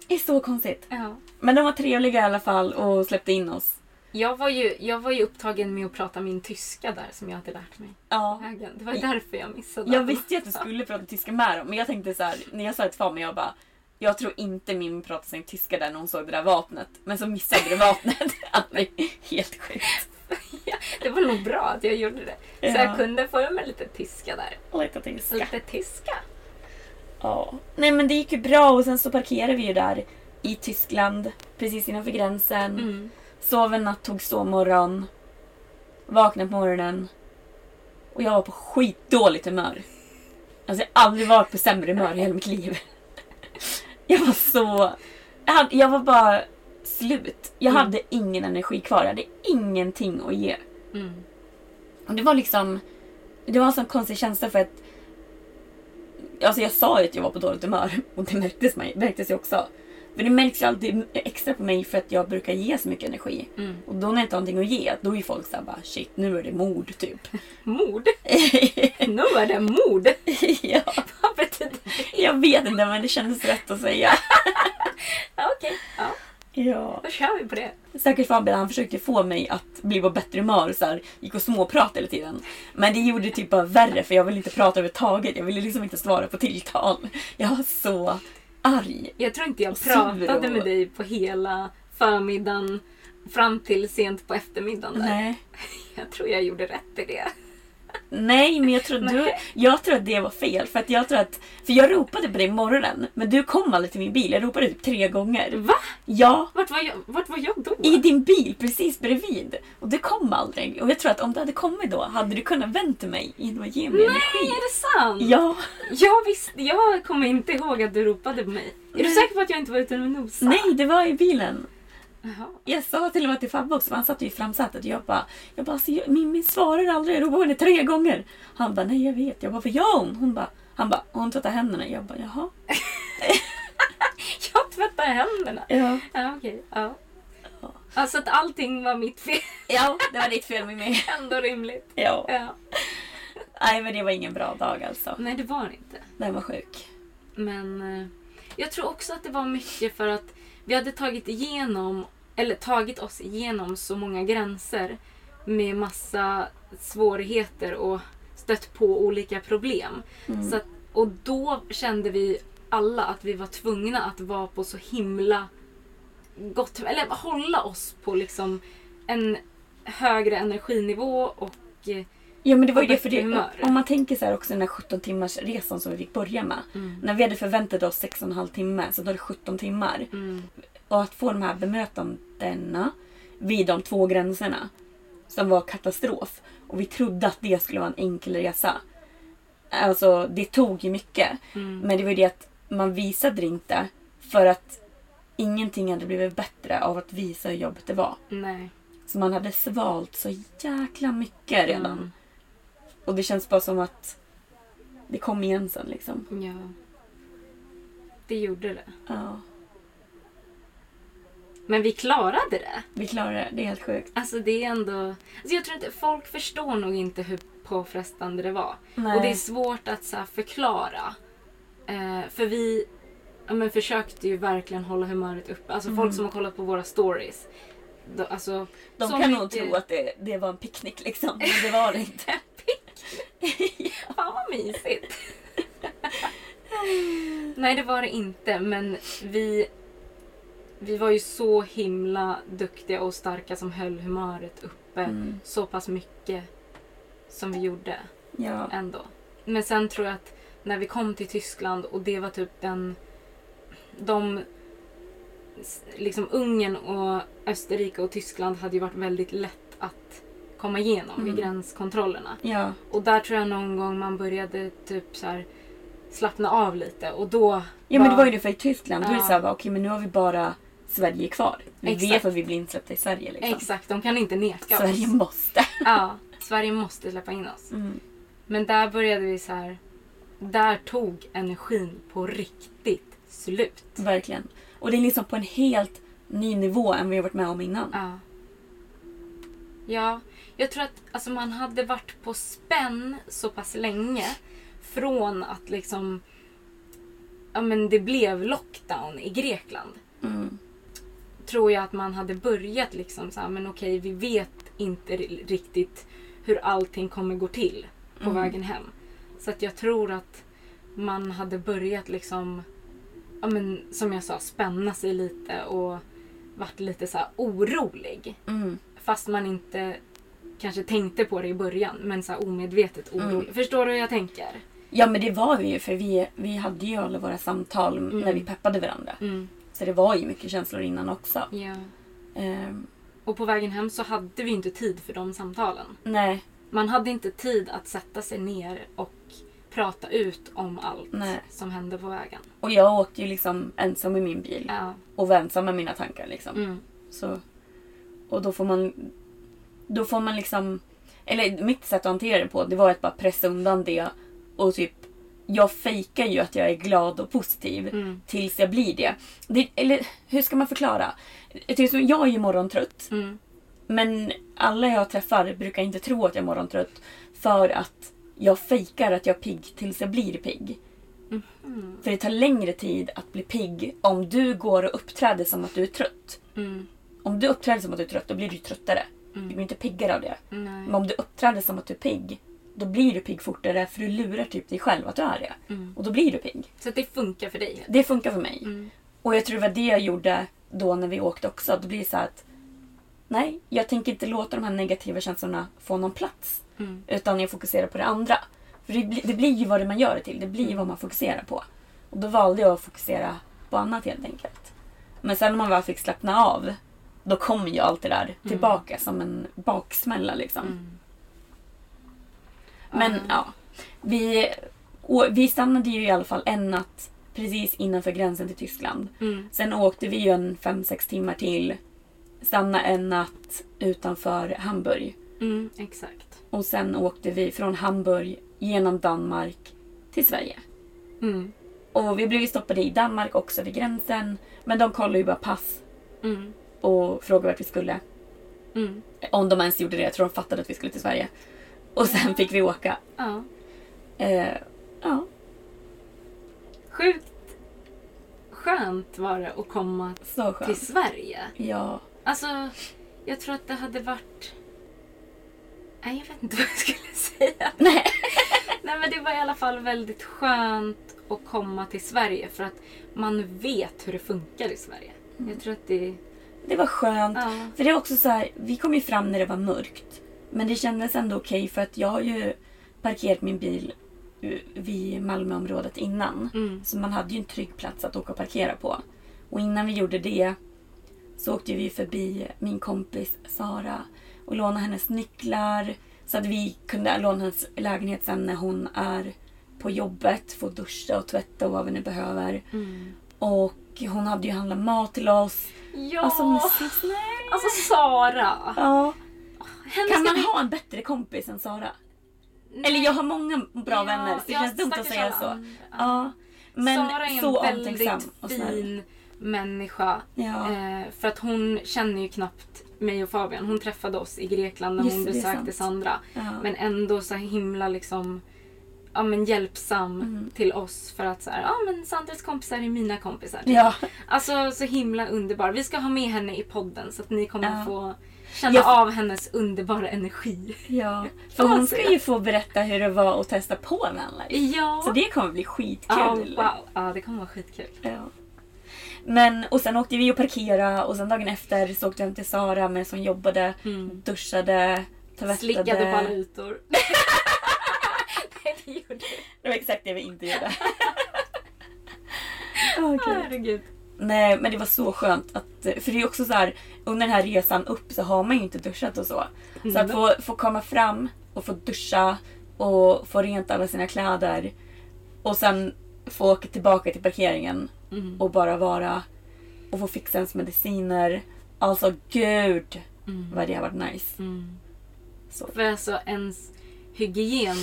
Det är så konstigt. Ja. Men de var trevliga i alla fall och släppte in oss. Jag var, ju, jag var ju upptagen med att prata min tyska där som jag hade lärt mig. Ja. Det var därför jag missade. Jag visste ju att du skulle prata tyska med dem. Men jag tänkte så här, när jag sa det till Fabian, jag bara jag tror inte min pratade sin tyska där när hon såg det där vapnet. Men så missade du vapnet. Alltså, helt sjukt. det var nog bra att jag gjorde det. Så Ja. jag kunde få med lite tyska där. Lite tyska. Lite tyska. Ja. Nej men det gick ju bra och sen så parkerade vi ju där i Tyskland. Precis innanför gränsen. Mm. Sov en natt, tog sovmorgon. Vaknade på morgonen. Och jag var på skitdåligt humör. Alltså jag har aldrig varit på sämre humör i hela mitt liv. Jag var så... Jag, hade, jag var bara slut. Jag Mm. hade ingen energi kvar. Jag hade ingenting att ge. Mm. Och det var liksom... Det var en sån konstig känsla för att... Alltså jag sa ju att jag var på dåligt humör och det märktes, mig, märktes ju också. För det märks ju alltid extra på mig för att jag brukar ge så mycket energi. Mm. Och då när jag inte har någonting att ge, då är folk såhär bara shit, nu är det mord typ. Mord? Nu är det mord! ja, Vad betyder det? jag vet inte men det kändes rätt att säga. Okej, ja, ja. då kör vi på det. Säkert Fabian han försökte få mig att bli på bättre humör och så här, gick och småpratade hela tiden. Men det gjorde det typ bara värre för jag ville inte prata överhuvudtaget. Jag ville liksom inte svara på tilltal. Jag var så arg. Jag tror inte jag pratade med dig på hela förmiddagen fram till sent på eftermiddagen. Där. Nej. Jag tror jag gjorde rätt i det. Nej, men jag tror, du, jag tror att det var fel. För att jag tror att... För jag ropade på dig i morgonen, men du kom aldrig till min bil. Jag ropade typ tre gånger. Va? Ja, Vart var jag, vart var jag då? i din bil precis bredvid. Och du kom aldrig. Och jag tror att om du hade kommit då hade du kunnat vänta mig genom att ge mig Nej, energi. är det sant? Ja. Jag, visste, jag kommer inte ihåg att du ropade på mig. Är du Nej. säker på att jag inte var ute med nosa? Nej, det var i bilen. Jaha. Jag sa till och med till Fabbe också, han satt ju i framsätet. Jag bara, jag bara alltså, Mimmi svarar aldrig. Jag ropar på henne tre gånger. Han bara, nej jag vet. Jag bara, vad gör hon? Hon bara, han bara, hon tvättar händerna. Jag bara, jaha. Jag tvättar händerna. Ja. Ja, okej. Ja. Alltså att allting var mitt fel. Ja, det var ditt fel Mimmi. Ändå rimligt. Ja. Ja. Nej men det var ingen bra dag alltså. Nej, det var det inte. Den var sjuk. Men eh, jag tror också att det var mycket för att vi hade tagit igenom, eller tagit oss igenom så många gränser med massa svårigheter och stött på olika problem. Så att, och då kände vi alla att vi var tvungna att vara på så himla gott eller hålla oss på liksom en högre energinivå och eh, Ja men det var ju det för det. Om man tänker så här också den här 17 timmars resan som vi fick börja med. När vi hade förväntat oss 6,5 timmar så är det 17 timmar. Och att få de här bemötandena vid de två gränserna som var katastrof. Och vi trodde att det skulle vara en enkel resa. Alltså det tog ju mycket. Men det var ju det att man visade det inte för att ingenting hade blivit bättre av att visa hur jobbigt det var. nej. Så man hade svalt så jäkla mycket redan. Mm. Och det känns bara som att det kom igen sen liksom. Ja. Det gjorde det. Ja, Men vi klarade det. vi klarade det. Det är helt sjukt. Alltså det är ändå... Alltså jag tror inte... Folk förstår nog inte hur påfrestande det var. Nej. Och det är svårt att så förklara. Eh, för vi ja, men försökte ju verkligen hålla humöret uppe. Alltså folk som har kollat på våra stories. Då, alltså, Mm. De kan nog mycket- tro att det, det var en picknick liksom. Men det var det inte. Fan vad mysigt. Nej det var det inte men vi, vi var ju så himla duktiga och starka som höll humöret uppe Mm. så pass mycket som vi gjorde Ja. ändå. Men sen tror jag att när vi kom till Tyskland och det var typ den... De... Liksom Ungern och Österrike och Tyskland hade ju varit väldigt lätt att komma igenom vid Mm. gränskontrollerna. Ja. Och där tror jag någon gång man började typ så här slappna av lite och då... ja men det var ju det för i Tyskland. Då är det Ja. såhär, bara, okej men nu har vi bara Sverige kvar. Vi Exakt. vet att vi blir insläppta i Sverige liksom. Exakt, de kan inte neka Sverige oss. måste. Ja, Sverige måste släppa in oss. Mm. Men där började vi så här... Där tog energin på riktigt slut. Verkligen. Och det är liksom på en helt ny nivå än vi har varit med om innan. Ja. Ja, jag tror att alltså, man hade varit på spänn så pass länge från att liksom... Ja, men det blev lockdown i Grekland. Mm. Tror jag att man hade börjat liksom så här, men okej, vi vet inte ri- riktigt hur allting kommer gå till på vägen hem. Så att jag tror att man hade börjat liksom, ja men som jag sa, spänna sig lite och varit lite så orolig. Mm. Fast man inte kanske tänkte på det i början men så omedvetet orolig. Mm. Förstår du hur jag tänker? Ja men det var vi ju för vi, vi hade ju alla våra samtal när vi peppade varandra. Så det var ju mycket känslor innan också. Ja. Ehm, Och på vägen hem så hade vi inte tid för de samtalen. nej, Man hade inte tid att sätta sig ner och prata ut om allt Nej. som hände på vägen. och jag åkte ju liksom ensam i min bil. Ja. Och var ensam med mina tankar liksom. Mm. Så, och då får man Då får man liksom Eller mitt sätt att hantera det på det var att bara pressa undan det och typ Jag fejkar ju att jag är glad och positiv Mm. tills jag blir det. det. Eller hur ska man förklara? Jag är ju morgontrött. Mm. Men alla jag träffar brukar inte tro att jag är morgontrött. För att jag fejkar att jag är pigg tills jag blir pigg. Mhm. För det tar längre tid att bli pigg om du går och uppträder som att du är trött. Mm. Om du uppträder som att du är trött, då blir du tröttare. Du blir inte piggare av det. Nej. Men om du uppträder som att du är pigg, då blir du pigg fortare för du lurar typ dig själv att du är det. Mm. Och då blir du pigg. Så det funkar för dig? Det funkar för mig. Mm. Och jag tror det var det jag gjorde då när vi åkte också. Då blir det så att nej, jag tänker inte låta de här negativa känslorna få någon plats. Mm. Utan jag fokuserar på det andra. För det, blir- det blir ju vad man gör det till. Det blir ju vad man fokuserar på. Och då valde jag att fokusera på annat helt enkelt. Men sen när man väl fick slappna av, då kom ju allt det där tillbaka som en baksmälla liksom. Men Ja. ja, vi, vi stannade ju i alla fall en natt precis innanför gränsen till Tyskland. Mm. Sen åkte vi ju en 5-6 timmar till. Stanna en natt utanför Hamburg. Mm. Exakt. Och sen åkte vi från Hamburg genom Danmark till Sverige. Mm. Och vi blev ju stoppade i Danmark också vid gränsen. Men de kollade ju bara pass Mm. och frågade vart vi skulle. Mm. Om de ens gjorde det. Jag tror de fattade att vi skulle till Sverige. Och sen fick vi åka. Ja. Eh, ja, Sjukt skönt var det att komma så till skönt. Sverige. Ja. Alltså, jag tror att det hade varit... Nej, jag vet inte vad jag skulle säga. Nej. Nej, men det var i alla fall väldigt skönt att komma till Sverige för att man vet hur det funkar i Sverige. Jag tror att det... Det var skönt. Ja. För det är också så här, vi kom ju fram när det var mörkt. Men det kändes ändå okej för att jag har ju parkerat min bil eh, vid Malmöområdet innan. Mm. Så man hade ju en trygg plats att åka och parkera på. Och innan vi gjorde det så åkte vi förbi min kompis Sara och lånade hennes nycklar. Så att vi kunde låna hennes lägenhet sen när hon är på jobbet. Få duscha och tvätta och vad vi nu behöver. Mm. Och hon hade ju handlat mat till oss. Ja! Alltså, men. Alltså Sara! Ja. Henne Kan man vi- ha en bättre kompis än Sara? Nej. Eller jag har många bra Ja, vänner så det ja, känns dumt att säga så. andra. Ja. Men Sara är en så väldigt fin människa. Ja. Eh, för att hon känner ju knappt mig och Fabian. Hon träffade oss i Grekland när Just hon besökte. Sandra. Ja. Men ändå så himla liksom ja, men hjälpsam Mm. till oss för att så här, ja men Sandras kompisar är mina kompisar. Ja. Alltså så himla underbar. Vi ska ha med henne i podden så att ni kommer Ja. få känna Jag- av hennes underbara energi. ja. För hon ska ju få berätta hur det var att testa på vanlife. Ja. Så det kommer bli skitkul. ja, wow. ja, det kommer vara skitkul. Ja. Men och sen åkte vi och parkera och sen dagen efter så åkte jag hem till Sara med som jobbade, Mm. duschade, tvättade. Slickade. Nej, det Det var exakt det vi inte gjorde. Gud. Herregud. Nej men det var så skönt att, för det är också så här under den här resan upp så har man ju inte duschat och så. Så att få, få komma fram och få duscha och få rent alla sina kläder och sen få åka tillbaka till parkeringen Mm. och bara vara och få fixa ens mediciner. Alltså gud vad det har varit nice. Mm. Så. För alltså ens hygien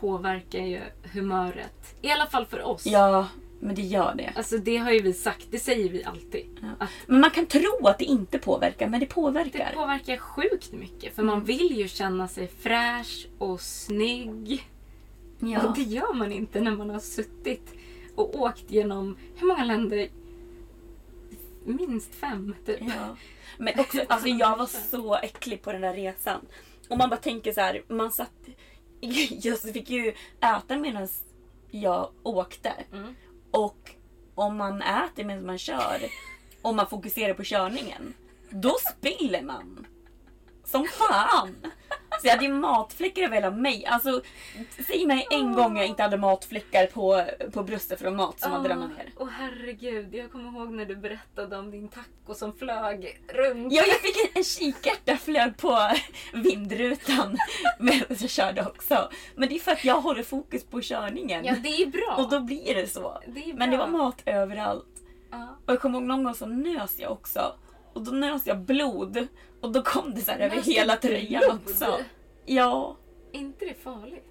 påverkar ju humöret. I alla fall för oss. Ja, men det gör det. Alltså det har ju vi sagt, det säger vi alltid. Att Men man kan tro att det inte påverkar, men det det påverkar. påverkar sjukt mycket. För Mm. man vill ju känna sig fräsch och snygg. Ja. Och det gör man inte när man har suttit och åkt genom, hur många länder? Minst fem, typ. Ja. Men också, alltså jag var så äcklig på den där resan. Och man bara tänker så här, man satt... Jag fick ju äta medan jag åkte. Mm. Och om man äter medan man kör, om man fokuserar på körningen, då spiller man. Som fan! Så jag hade ju matfläckar över hela mig. Alltså, säg mig en gång jag inte hade matfläckar på, på bröstet från mat som hade ramlat ner. Åh herregud, jag kommer ihåg när du berättade om din taco som flög runt. Ja, jag fick en, en kikärta flög på vindrutan medan jag körde också. Men det är för att jag håller fokus på körningen. Ja, det är bra. Och då blir det så. Det Men det var mat överallt. Ja. Och jag kommer ihåg någon gång så nös jag också. Och då nös jag blod. Och då kom det så här över hela tröjan också. Ja. Är inte det farligt?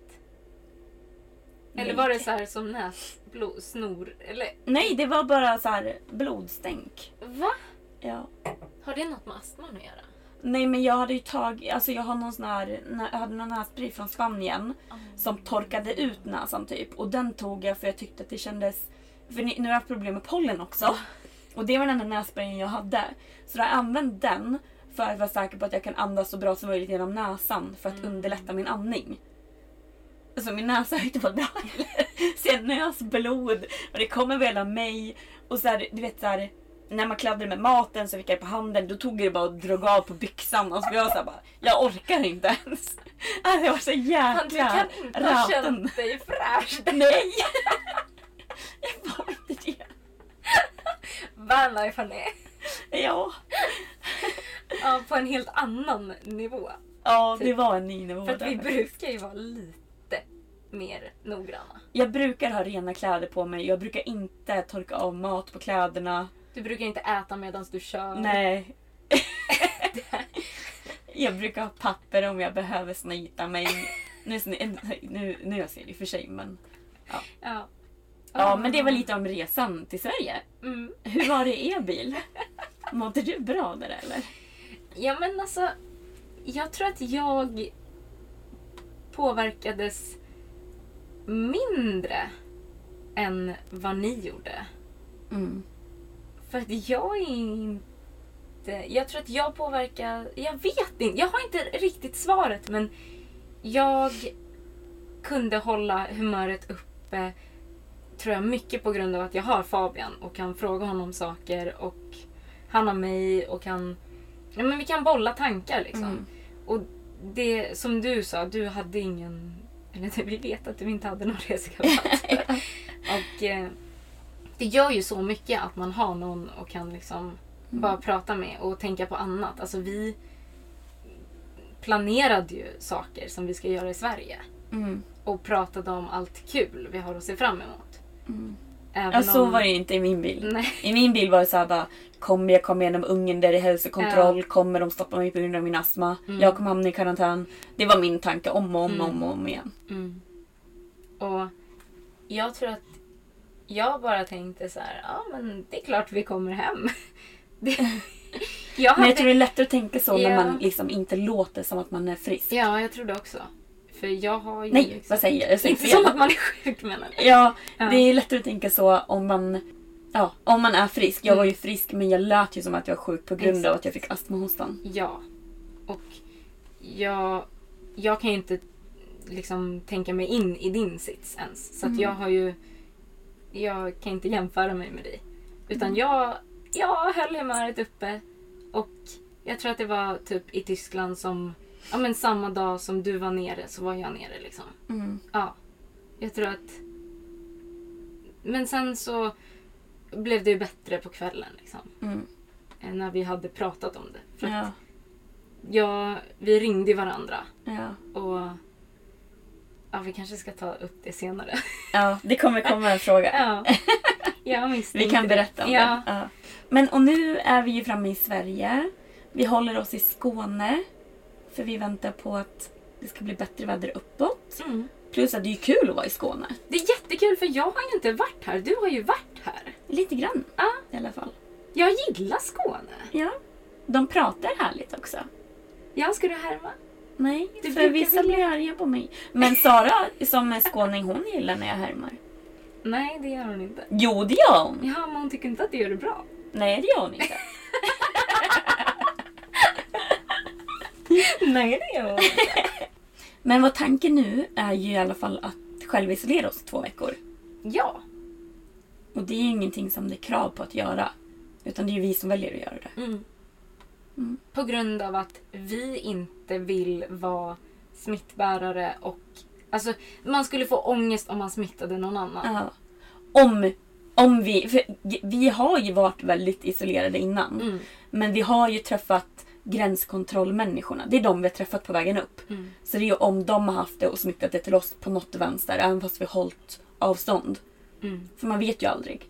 Eller var det så här som näsblod, snor? Eller Nej, det var bara så här blodstänk. va? Ja. Har det något med astman att göra? Nej men jag hade ju tagit, alltså jag har någon sån här, jag hade någon nässpray från Spanien som torkade ut näsan typ. Och den tog jag för jag tyckte att det kändes, för ni- nu har jag haft problem med pollen också. Och det var den enda nässprayen jag hade. Så jag har använt den för att vara säker på att jag kan andas så bra som möjligt genom näsan för att underlätta min andning. Så min näsa har inte varit bra. Så jag nös blod och det kom över hela mig. Och så här, du vet så här, när man kladdade med maten så fick jag på handen. Då tog det bara och drog av på byxan. Och så jag så bara, jag orkar inte ens. Alltså jag var så jäkla Du kan inte ha raten. känt dig fräsch. Nej! jag var inte det. Vanlife hörni. Ja. Ja, på en helt annan nivå. ja, det var en ny nivå För att vi brukar ju vara lite mer noggranna. Jag brukar ha rena kläder på mig. Jag brukar inte torka av mat på kläderna. Du brukar inte äta medan du kör. Nej. jag brukar ha papper om jag behöver snyta mig. Nu, nu, nu jag ser det i och för sig men... Ja. Ja men det var lite om resan till Sverige. Mm. Hur var det i er bil? Mådde du bra där eller? Ja men alltså, jag tror att jag påverkades mindre än vad ni gjorde. Mm. För att jag är inte... Jag tror att jag påverkar... Jag vet inte. Jag har inte riktigt svaret men jag kunde hålla humöret uppe tror jag mycket på grund av att jag har Fabian och kan fråga honom saker och han har mig och kan... Ja, men vi kan bolla tankar liksom. Mm. Och det som du sa, du hade ingen... Eller vi vet att du inte hade någon resekamrat. och eh, det gör ju så mycket att man har någon och kan liksom bara prata med och tänka på annat. Alltså vi planerade ju saker som vi ska göra i Sverige. Mm. Och pratade om allt kul vi har att se fram emot. Även Ja, så om- var det inte i min bil. Nej. I min bil var det såhär bara Kommer jag komma igenom ungen där det är hälsokontroll? Kommer de stoppa mig på grund av min astma? Jag kommer hamna i karantän. Det var min tanke om och om och om, och om igen. Mm. Och jag tror att jag bara tänkte så här, ja men det är klart vi kommer hem. Det, jag Men hade, jag tror det är lättare att tänka så Ja. när man liksom inte låter som att man är frisk. Ja, jag tror det också. För jag har ju... Nej, liksom- vad säger jag? Jag säger Inte som fel. att man är sjuk menar du? Ja, Ja. det är lättare att tänka så om man, ja, om man är frisk. Jag var ju frisk men jag lät ju som att jag var sjuk på grund av Exakt. att jag fick astmahostan. Ja. Och jag, jag kan ju inte liksom tänka mig in i din sits ens. Så att jag har ju... Jag kan inte jämföra mig med dig. Utan jag, jag höll humöret uppe. Och jag tror att det var typ i Tyskland som... Ja men samma dag som du var nere så var jag nere liksom. Mm. Ja. Jag tror att... Men sen så blev det ju bättre på kvällen liksom. Mm. När vi hade pratat om det. För att Ja, Ja, vi ringde varandra ja. och ja, vi kanske ska ta upp det senare. ja, det kommer komma en fråga. ja, jag Vi kan det. berätta om ja. det. Ja. Men och nu är vi ju framme i Sverige. Vi håller oss i Skåne. För vi väntar på att det ska bli bättre väder uppåt. Mm. Plus att det är kul att vara i Skåne. Det är jättekul för jag har ju inte varit här. Du har ju varit. Lite grann Ja, i alla fall. jag gillar Skåne. Ja. De pratar härligt också. Ja, ska du härma? Nej, Du för vissa vilja- blir arga på mig. Men Sara som är skåning, hon gillar när jag härmar. Nej, det gör hon inte. Jo, det gör hon. Ja, men hon tycker inte att du gör det bra. Nej, det gör hon inte. Nej, det gör hon inte. Men vad tanken nu är ju i alla fall att självisolera oss två veckor. Ja. Och det är ingenting som det är krav på att göra. Utan det är vi som väljer att göra det. Mm. På grund av att vi inte vill vara smittbärare och alltså man skulle få ångest om man smittade någon annan. Ja. Om, om vi... Vi har ju varit väldigt isolerade innan. Mm. Men vi har ju träffat gränskontrollmänniskorna. Det är de vi har träffat på vägen upp. Mm. Så det är ju om de har haft det och smittat det till oss på något vänster. Även fast vi har hållit avstånd. Mm. För man vet ju aldrig.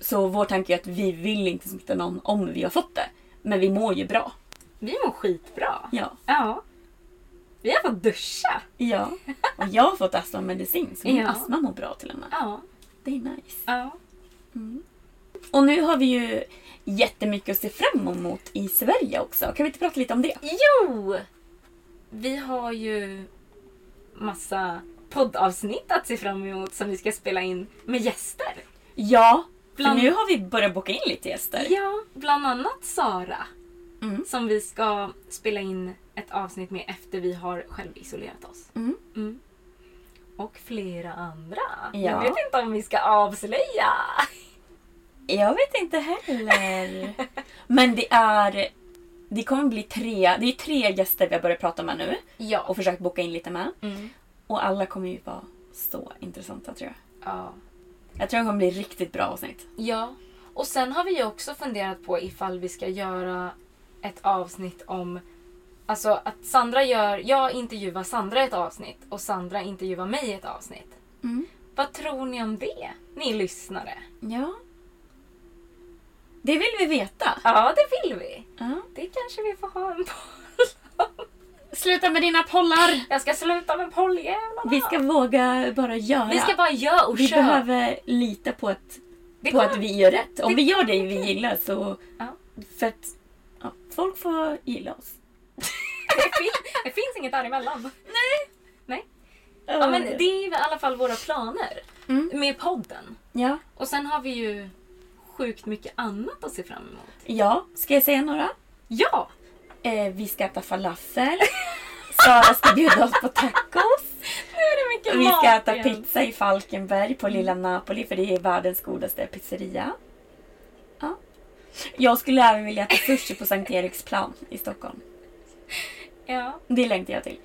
Så vår tanke är att vi vill inte smitta någon om vi har fått det. Men vi mår ju bra. Vi mår skitbra. Ja. Ja. Vi har fått duscha. Ja. Och jag har fått astmamedicin så min Ja. astma mår bra till och med. Ja. Det är nice. Ja. Och nu har vi ju jättemycket att se fram emot i Sverige också. Kan vi inte prata lite om det? Jo! Vi har ju massa poddavsnitt att se fram emot som vi ska spela in med gäster. Ja, Bland- för nu har vi börjat boka in lite gäster. Ja, bland annat Sara. Mm. Som vi ska spela in ett avsnitt med efter vi har självisolerat oss. Mm. Mm. Och flera andra. Ja. Jag vet inte om vi ska avslöja. Jag vet inte heller. Men det är... Det kommer bli tre... Det är tre gäster vi har börjat prata med nu. Ja. Och försökt boka in lite med. Mm. Och alla kommer ju vara så intressanta tror jag. ja. Jag tror det kommer bli riktigt bra avsnitt. Ja. Och sen har vi ju också funderat på ifall vi ska göra ett avsnitt om Alltså att Sandra gör, jag intervjuar Sandra i ett avsnitt och Sandra intervjuar mig i ett avsnitt. Mm. Vad tror ni om det? Ni lyssnare. Ja. Det vill vi veta. Ja, det vill vi. Ja. Det kanske vi får ha en om. Sluta med dina pollar! Jag ska sluta med polljävlarna. Vi ska våga bara göra. vi ska bara göra och Vi köra. behöver lita på att, Det på kommer- att vi gör rätt. Om det vi gör det vi gillar så... Ja. För att ja, folk får gilla oss. det, fin- det finns inget däremellan. Nej. Nej. Ja, men det är i alla fall våra planer Mm. med podden. Ja. Och sen har vi ju sjukt mycket annat att se fram emot. ja, ska jag säga några? Ja! Eh, vi ska äta falafel. Sara ska bjuda oss på tacos. Vi ska äta pizza i Falkenberg på Lilla Napoli för det är världens godaste pizzeria. Ja. Jag skulle även vilja äta sushi på Sankt Eriksplan i Stockholm. Ja. Det längtar jag till.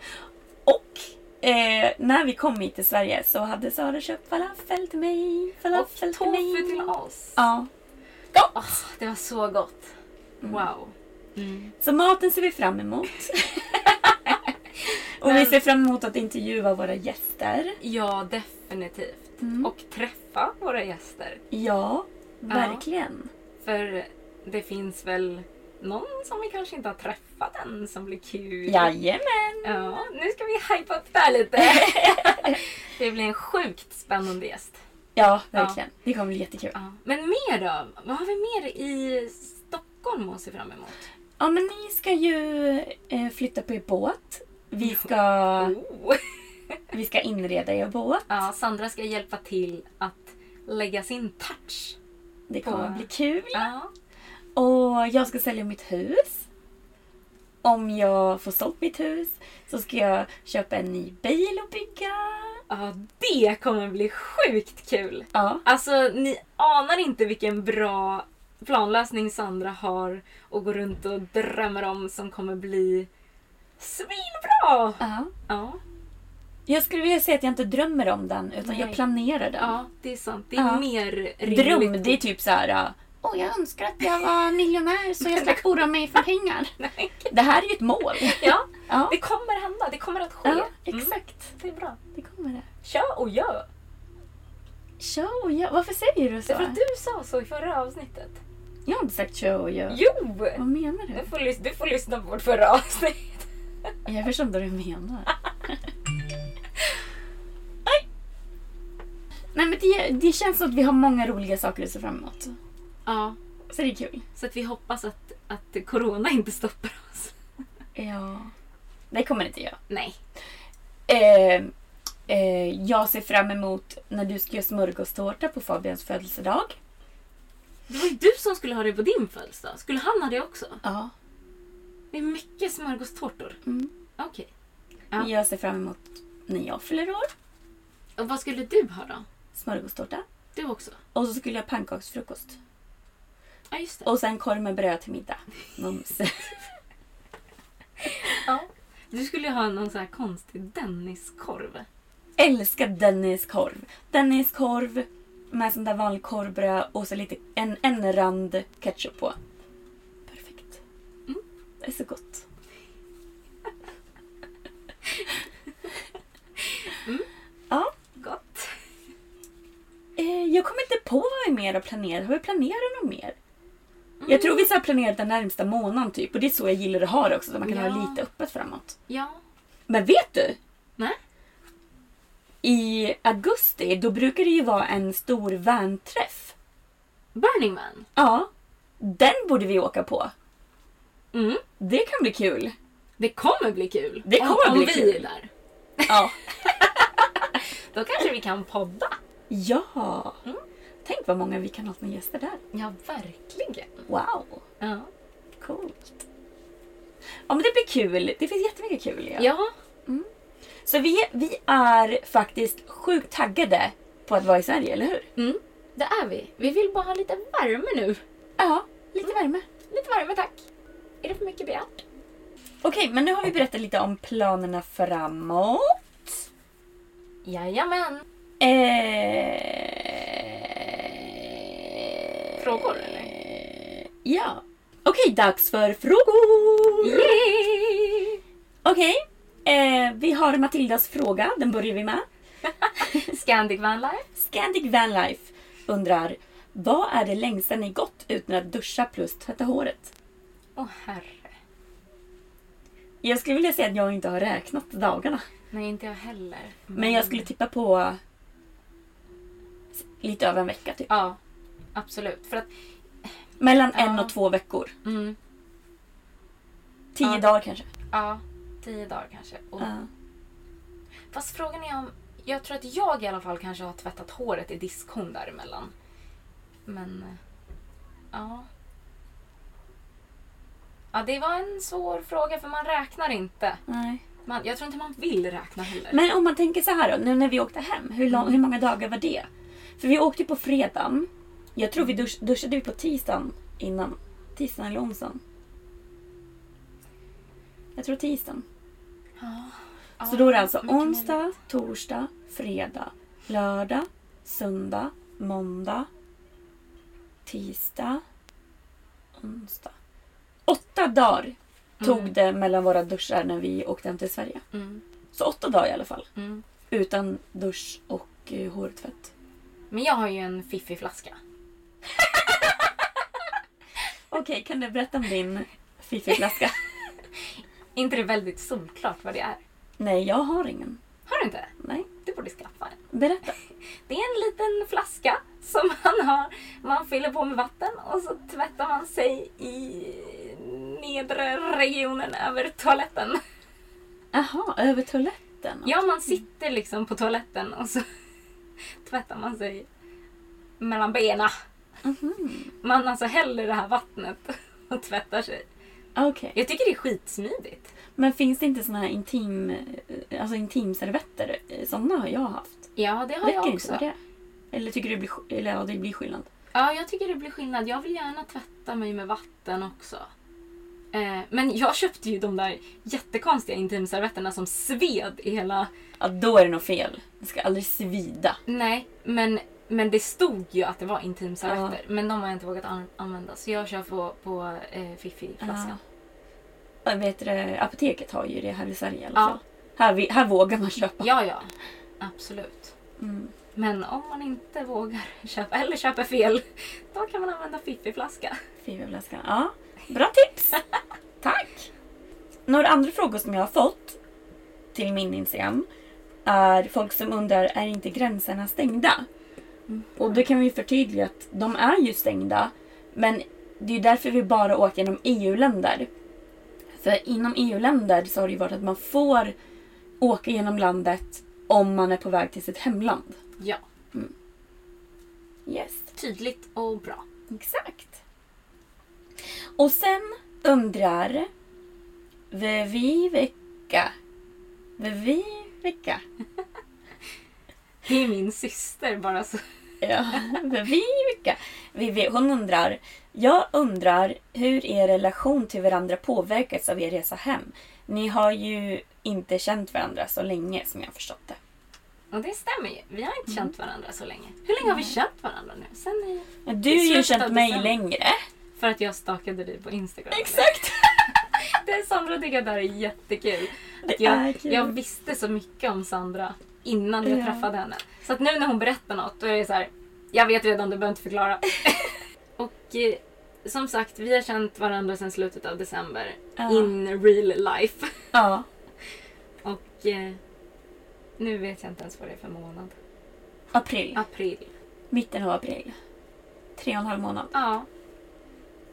Och eh, när vi kom hit till Sverige så hade Sara köpt falafel till mig. Och Falafel till mig. tofu till oss. Ja. Åh, det var så gott. Wow. Mm. Så maten ser vi fram emot. Och vi Men- ser fram emot att intervjua våra gäster. Ja, definitivt. Mm. Och träffa våra gäster. Ja, verkligen. För det finns väl någon som vi kanske inte har träffat än som blir kul. Jajamän. Ja, nu ska vi hypa upp det här lite. det blir en sjukt spännande gäst. Ja, verkligen. Det kommer bli jättekul. Ja. Men mer då? Vad har vi mer i Stockholm att se fram emot? Ja, men ni ska ju eh, flytta på er båt. Vi ska, Oh. vi ska inreda er båt. Ja, Sandra ska hjälpa till att lägga sin touch. Det kommer bli kul. Ja. Och jag ska sälja mitt hus. Om jag får sålt mitt hus så ska jag köpa en ny bil och bygga. ja, det kommer bli sjukt kul. Ja, Alltså, ni anar inte vilken bra planlösning Sandra har och går runt och drömmer om som kommer bli svinbra! ja. Ja, Jag skulle vilja säga att jag inte drömmer om den utan jag Nej. planerar den. ja det är sant. Det är Ja. mer Dröm, rimligt. det är typ så här. Åh, jag önskar att jag var miljonär så jag slapp oroa mig för pengar. Nej. Det här är ju ett mål. Ja, Ja, det kommer hända. Det kommer att ske. ja Mm, exakt. det är bra. Det kommer det. Kör och gör. Show och gör. Varför säger du så? För att du sa så i förra avsnittet. Jag har inte sagt och gör. Jo! Vad menar Du du? får, lys- du får lyssna på vårt förra avsnitt. Jag förstår inte vad du menar. Nej men det, det känns som att vi har många roliga saker att se fram emot. Ja, Så det är kul. så att vi hoppas att, att corona inte stoppar oss. Ja. Det kommer det inte göra. Nej. Eh, eh, jag ser fram emot när du ska göra smörgåstårta på Fabians födelsedag. Det var ju du som skulle ha det på din födelsedag. Skulle han ha det också? Ja. Det är mycket smörgåstårtor. Mm. Okej. Ja. Jag ser fram emot när jag fyller år. Och vad skulle du ha då? Smörgåstårta. Du också? Och så skulle jag ha pannkaksfrukost. Ja, just det. Och sen korv med bröd till middag. Mums. Ja. Du skulle ha någon sån här konstig Denniskorv. Älskar Dennis korv. Med sånt där vanligt korvbröd och så lite en, en rand ketchup på. Perfekt. Mm. Det är så gott. Ja, Gott. eh, jag kommer inte på vad vi mer har planerat. Har vi planerat något mer? Jag tror vi så har planerat den närmsta månaden typ. Och det är så jag gillar att ha det också. Så man kan Ja. ha lite öppet framåt. Ja. Men vet du? Nej. I augusti då brukar det ju vara en stor vänträff. Burning Man. Ja. Den borde vi åka på. Mm. Det kan bli kul. Det kommer bli kul. Det kommer om, bli om vi kul. är där. Ja. Då kanske vi kan podda. ja. Mm. Tänk vad många vi kan ha som gäster där. Ja, verkligen. Wow. Ja. Coolt. Ja men det blir kul. Det finns jättemycket kul. Ja. Ja. Så vi, vi är faktiskt sjukt taggade på att vara i Sverige, eller hur? Mm, det är vi. Vi vill bara ha lite värme nu. Ja, lite värme. Lite värme tack. Är det för mycket begärt? Okej, men nu har vi berättat lite om planerna framåt. Jajamän. Eh... Frågor, eller? Ja. Okej, dags för frågor! Okej, eh, vi har Matildas fråga. Den börjar vi med. Scandic Van Life. Scandic Vanlife undrar Vad är det längsta ni gått utan att duscha plus tvätta håret? Åh herre. Jag skulle vilja säga att jag inte har räknat dagarna. Nej, inte jag heller. Men jag skulle tippa på lite över en vecka typ. Ja, absolut. För att... Mellan Ja. en och två veckor. Mm, Tio Ja. dagar kanske. ja, tio dagar kanske. Och, Ja. Fast frågan är om... Jag tror att jag i alla fall kanske har tvättat håret i diskhon däremellan. Men... eh, Ja. Ja, det var en svår fråga för man räknar inte. Nej. Man, jag tror inte man vill räkna heller. Men om man tänker så här då, nu när vi åkte hem. Hur, lång, hur många dagar var det? För vi åkte på fredagen. Jag tror vi dusch, duschade vi på tisdagen innan. Tisdagen eller onsdagen. Jag tror tisdagen. Ja, Så då är det alltså onsdag, möjligt. torsdag, fredag, lördag, söndag, måndag, tisdag, onsdag. Åtta dagar tog det mellan våra duschar när vi åkte hem till Sverige. Mm, Så åtta dagar i alla fall. mm. Utan dusch och eh, hårtvätt. Men jag har ju en fiffig flaska. Okej, kan du berätta om din fiffigflaska? inte det väldigt solklart vad det är? Nej, jag har ingen. Har du inte? Nej, Du borde skaffa en. berätta. Det är en liten flaska som man har. Man fyller på med vatten och så tvättar man sig i nedre regionen över toaletten. Jaha, över toaletten? Ja, man sitter liksom på toaletten och så tvättar man sig mellan benen. Man alltså häller det här vattnet och tvättar sig. Okej. Jag tycker det är skitsmidigt. Men finns det inte såna här intim, eh, alltså intimservetter? Såna har jag haft. Ja, det har Räcker jag inte också. med det? Eller tycker du det blir, eller, ja, det blir skillnad? Ja, jag tycker det blir skillnad. Jag vill gärna tvätta mig med vatten också. Eh, men jag köpte ju de där jättekonstiga intimservetterna som sved i hela... Ja, då är det nog fel. Det ska aldrig svida. Nej, men, men det stod ju att det var intimservetter. Men de har jag inte vågat an- använda. Så jag kör på, på eh, Fifi-flaskan. Jag vet det, apoteket har ju det här i Sverige i alla Ja. fall. Här, här vågar man köpa. Ja, ja. Absolut. Mm. Men om man inte vågar köpa, eller köper fel, då kan man använda Fifi-flaska. Fiberflaskan. Ja, bra tips! Tack! Några andra frågor som jag har fått till min Instagram är folk som undrar, är inte gränserna stängda? Och då kan vi förtydliga att de är ju stängda. Men det är därför vi bara åker genom EU-länder. För inom EU-länder så har det ju varit att man får åka genom landet om man är på väg till sitt hemland. Ja, Yes. tydligt och bra. Exakt. Och sen undrar Viveka. Viveka. Det är min syster bara så. Ja, Viveka. Vivi, hon undrar. Jag undrar hur er relation till varandra påverkats av er resa hem. Ni har ju inte känt varandra så länge som jag förstått det. Och det stämmer ju. Vi har inte känt varandra så länge. Hur länge har vi känt varandra nu? Sen i... Men du har ju känt mig december. längre. För att jag stalkade dig på Instagram. Exakt! Det Sandra tycker att det här är jättekul. Det Att jag, är kul. jag visste så mycket om Sandra innan jag Ja. träffade henne. Så att nu när hon berättar något då är det så här. Jag vet redan, du behöver inte förklara. och eh, som sagt, vi har känt varandra sedan slutet av december. Ja. In real life. Ja. Och eh, nu vet jag inte ens vad det är för månad. April. April. Mitten av april. Tre och en halv månad. Ja.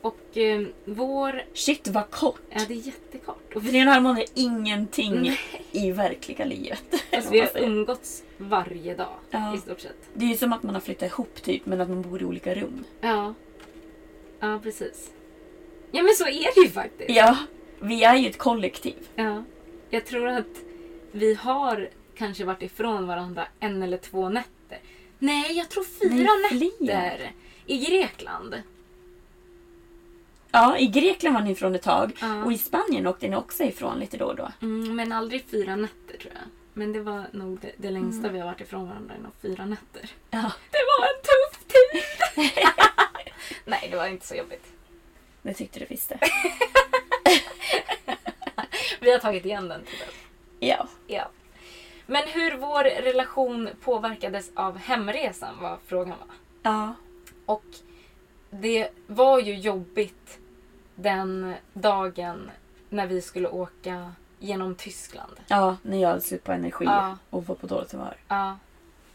Och eh, vår... Shit vad kort! Ja, det är jättekort. Och för tre och en halv månad är ingenting Nej. i verkliga livet. Fast eller vi har umgåtts varje dag Ja. i stort sett. Det är ju som att man har flyttat ihop typ, men att man bor i olika rum. Ja. Ja, precis. Ja, men så är det ju faktiskt. Ja, vi är ju ett kollektiv. Ja. Jag tror att vi har kanske varit ifrån varandra en eller två nätter. Nej, jag tror fyra Nej, nätter. I Grekland. Ja, i Grekland var ni ifrån ett tag. Ja. Och i Spanien åkte ni också ifrån lite då och då. Mm, men aldrig fyra nätter tror jag. Men det var nog det, det längsta vi har varit ifrån varandra nog fyra nätter. Ja. Det var en tuff tid! Nej, det var inte så jobbigt. Det tyckte du visste. Vi har tagit igen den tiden. Ja. Ja. Men hur vår relation påverkades av hemresan var frågan va? Ja. Och det var ju jobbigt den dagen när vi skulle åka genom Tyskland. Ja, när jag hade på energi Ja. och var på dåligt humör. Ja,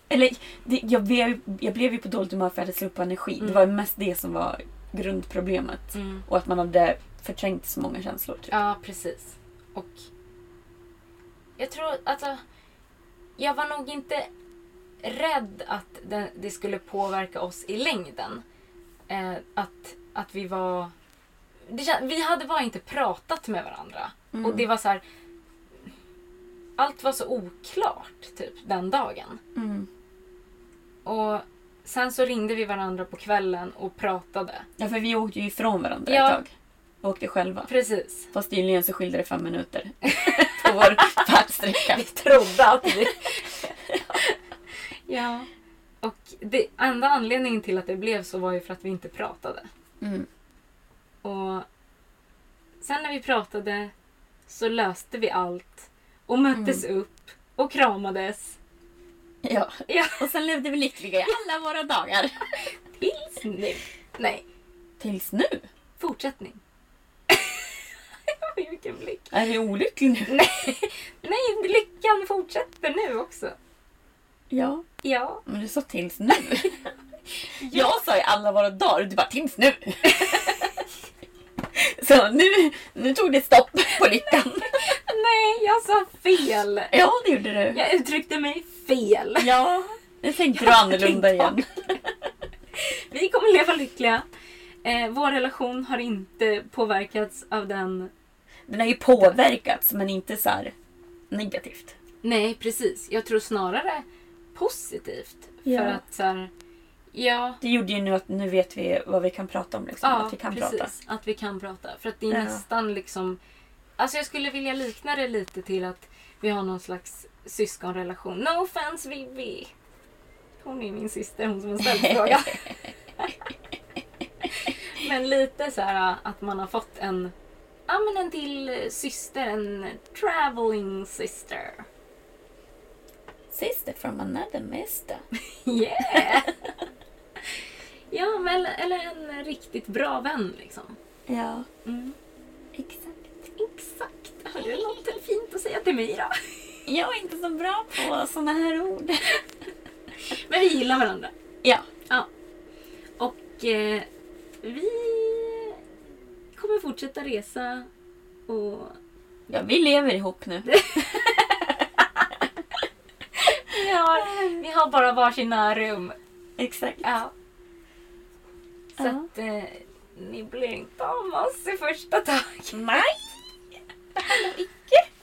Eller, det, jag, blev, jag blev ju på dåligt humör för att jag hade slut på energi. Det Mm. var mest det som var grundproblemet. mm. Och att man hade förträngt så många känslor. Typ. ja precis. Och jag tror alltså, jag var nog inte rädd att det, det skulle påverka oss i längden. Eh, att, att vi var... Det, vi hade bara inte pratat med varandra. Mm. Och det var så här... Allt var så oklart typ den dagen. Mm. Och sen så ringde vi varandra på kvällen och pratade. Ja, för vi åkte ju ifrån varandra Ja. ett tag. Och åkte själva. Precis. Fast tydligen så skilde det fem minuter på vår färdsträcka. Vi trodde att vi... ja. Och det enda anledningen till att det blev så var ju för att vi inte pratade. Mm. Och sen när vi pratade så löste vi allt och möttes upp och kramades. Ja. Ja, Och sen levde vi lyckliga i alla våra dagar. tills nu. Nej, Tills nu. fortsättning. Vilken blick. Är vi olyckliga nu? Nej, nej, lyckan fortsätter nu också. Ja. Ja. Men du sa tills nu. Jag sa i alla våra dagar och du bara tills nu. Så nu, nu tog det stopp på lyckan. Nej, jag sa fel. Ja, det gjorde du. Jag uttryckte mig fel. Ja, nu tänkte du annorlunda igen. Vi kommer leva lyckliga. Eh, vår relation har inte påverkats av den... Den har ju påverkats men inte så här negativt. Nej, precis. Jag tror snarare positivt. Ja. För att så här, Ja, Det gjorde ju nu att nu vet vi vad vi kan prata om. Liksom. ja att vi kan precis. prata. Att vi kan prata. För att det är Ja. nästan liksom... Alltså jag skulle vilja likna det lite till att vi har någon slags syskonrelation. No offense Vivi. Hon är min syster, hon som har ställt frågan. men lite så här att man har fått en, ja men en till syster, en traveling sister. Sister from another mister. Yeah! Ja, men eller en riktigt bra vän liksom. Ja, Mm. exakt. Exakt. Har du något fint att säga till mig då? Jag är inte så bra på såna här ord. Men vi gillar varandra. Ja, Ja. Och eh, vi kommer fortsätta resa och ja vi lever ihop nu. vi har, vi har bara varsina rum. Exakt. Ja. Så Ja. att eh, ni blir inte av med oss i första taget. Nej!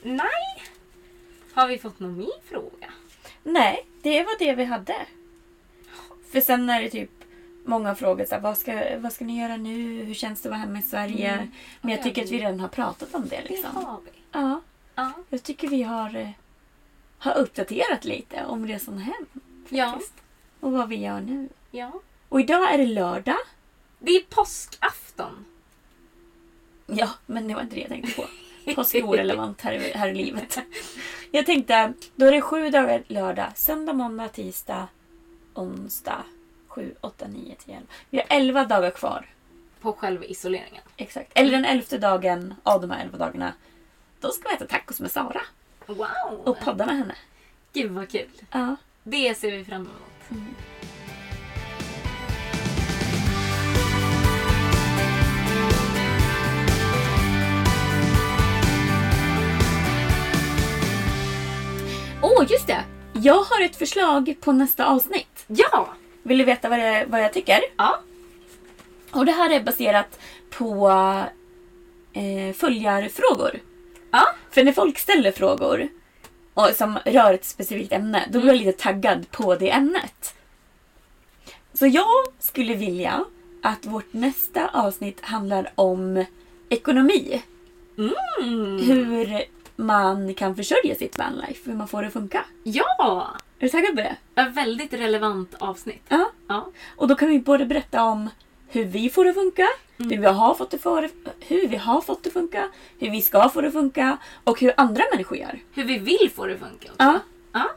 Nej. Har vi fått någon mer fråga? Nej, det var det vi hade. För sen är det typ Många frågar så här, vad, ska, vad ska ni göra nu? Hur känns det att vara hemma i Sverige? Mm. Men jag Ja, tycker att vi redan har pratat om det. Det Liksom. har vi. Ja, Ja. jag tycker vi har, eh, har uppdaterat lite om resan hem. Ja. faktiskt. Och vad vi gör nu. ja. Och idag är det lördag. Det är påskafton. Ja, men det var inte det jag tänkte på. Påsk är orelevant här, i- här i livet. Jag tänkte, då är det sju dagar lördag. Söndag, måndag, tisdag, onsdag. Sju, åtta, nio, tio, elva. Vi har elva dagar kvar. På själva isoleringen. Exakt. Eller den elfte dagen av de här elva dagarna. Då ska vi äta tacos med Sara. Wow! Och podda med henne. Gud vad kul. Ja. Det ser vi fram emot. Åh, just det! Jag har ett förslag på nästa avsnitt. Ja! Vill du veta vad, det, vad jag tycker? Ja. Och det här är baserat på eh, följarfrågor. Ja. För när folk ställer frågor och, som rör ett specifikt ämne, då blir jag lite taggad på det ämnet. Så jag skulle vilja att vårt nästa avsnitt handlar om ekonomi. Mm. Hur man kan försörja sitt vanlife, hur man får det att funka. Ja! Är du taggad på det? Ett väldigt relevant avsnitt. Ja. Ja. Och då kan vi både berätta om hur vi får det att funka, hur, vi har fått det för, hur vi har fått det att funka, hur vi ska få det att funka och hur andra människor gör. Hur vi vill få det att funka också. Ja. Ja,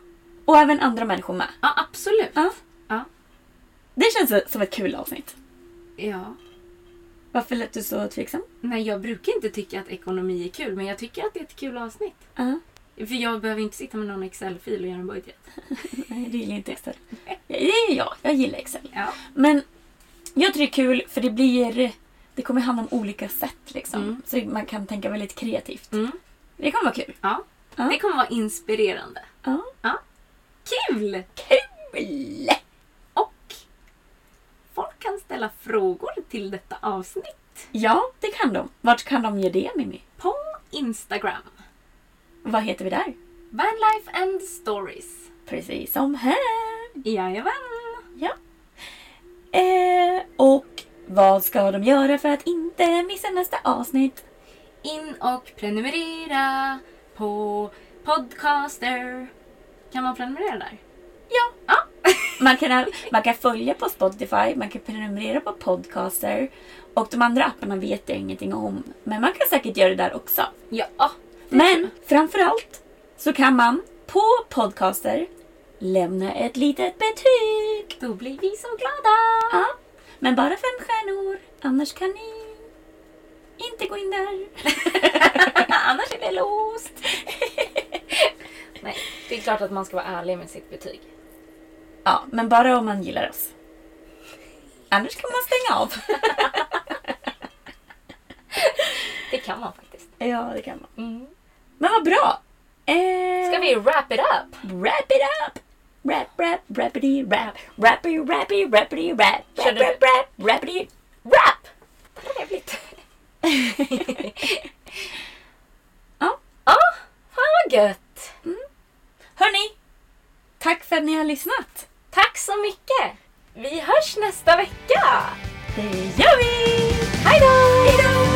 Och även andra människor med. ja absolut. Ja. Ja. Det känns som ett kul avsnitt. ja. Varför lät du så tveksam? Nej, jag brukar inte tycka att ekonomi är kul, men jag tycker att det är ett kul avsnitt. Ja. För jag behöver inte sitta med någon Excel-fil och göra en budget. Nej, du gillar inte Excel. Det är jag. Jag gillar Excel. Ja. Men jag tycker det är kul för det blir... Det kommer handla om olika sätt liksom. Mm. Så man kan tänka väldigt kreativt. Mm. Det kommer vara kul. Ja. Ja. Det kommer vara inspirerande. Ja. Ja. Kul! Kul! Ställa frågor till detta avsnitt Ja, det kan de. Vart kan de göra det, Mimmi? på Instagram. Vad heter vi där? Vanlife and stories. Precis som här. Jajamän! Ja. Eh, och vad ska de göra för att inte missa nästa avsnitt? In och prenumerera på Podcaster. Kan man prenumerera där? Ja. Ja. Man kan, man kan följa på Spotify, man kan prenumerera på Podcaster och de andra apparna vet jag ingenting om. Men man kan säkert göra det där också. Ja. Men framförallt så kan man på Podcaster lämna ett litet betyg. Då blir vi så glada! Ja, men bara fem stjärnor. Annars kan ni inte gå in där. Annars är det låst. Nej, det är klart att man ska vara ärlig med sitt betyg. Ja, men bara om man gillar oss. Annars kan man stänga av. Det kan man faktiskt. ja, det kan man. Mm. Men vad bra! Eh, Ska vi wrap it up? wrap it up? Rap, rap, rappity, rap. Rappy, rappy, rappity, rap. Rap, rap, rap, rappity, rap! Trevligt. Ja. Ja, fan vad gött. Hörni, tack för att ni har lyssnat. Tack så mycket! Vi hörs nästa vecka! Det gör vi! Hejdå!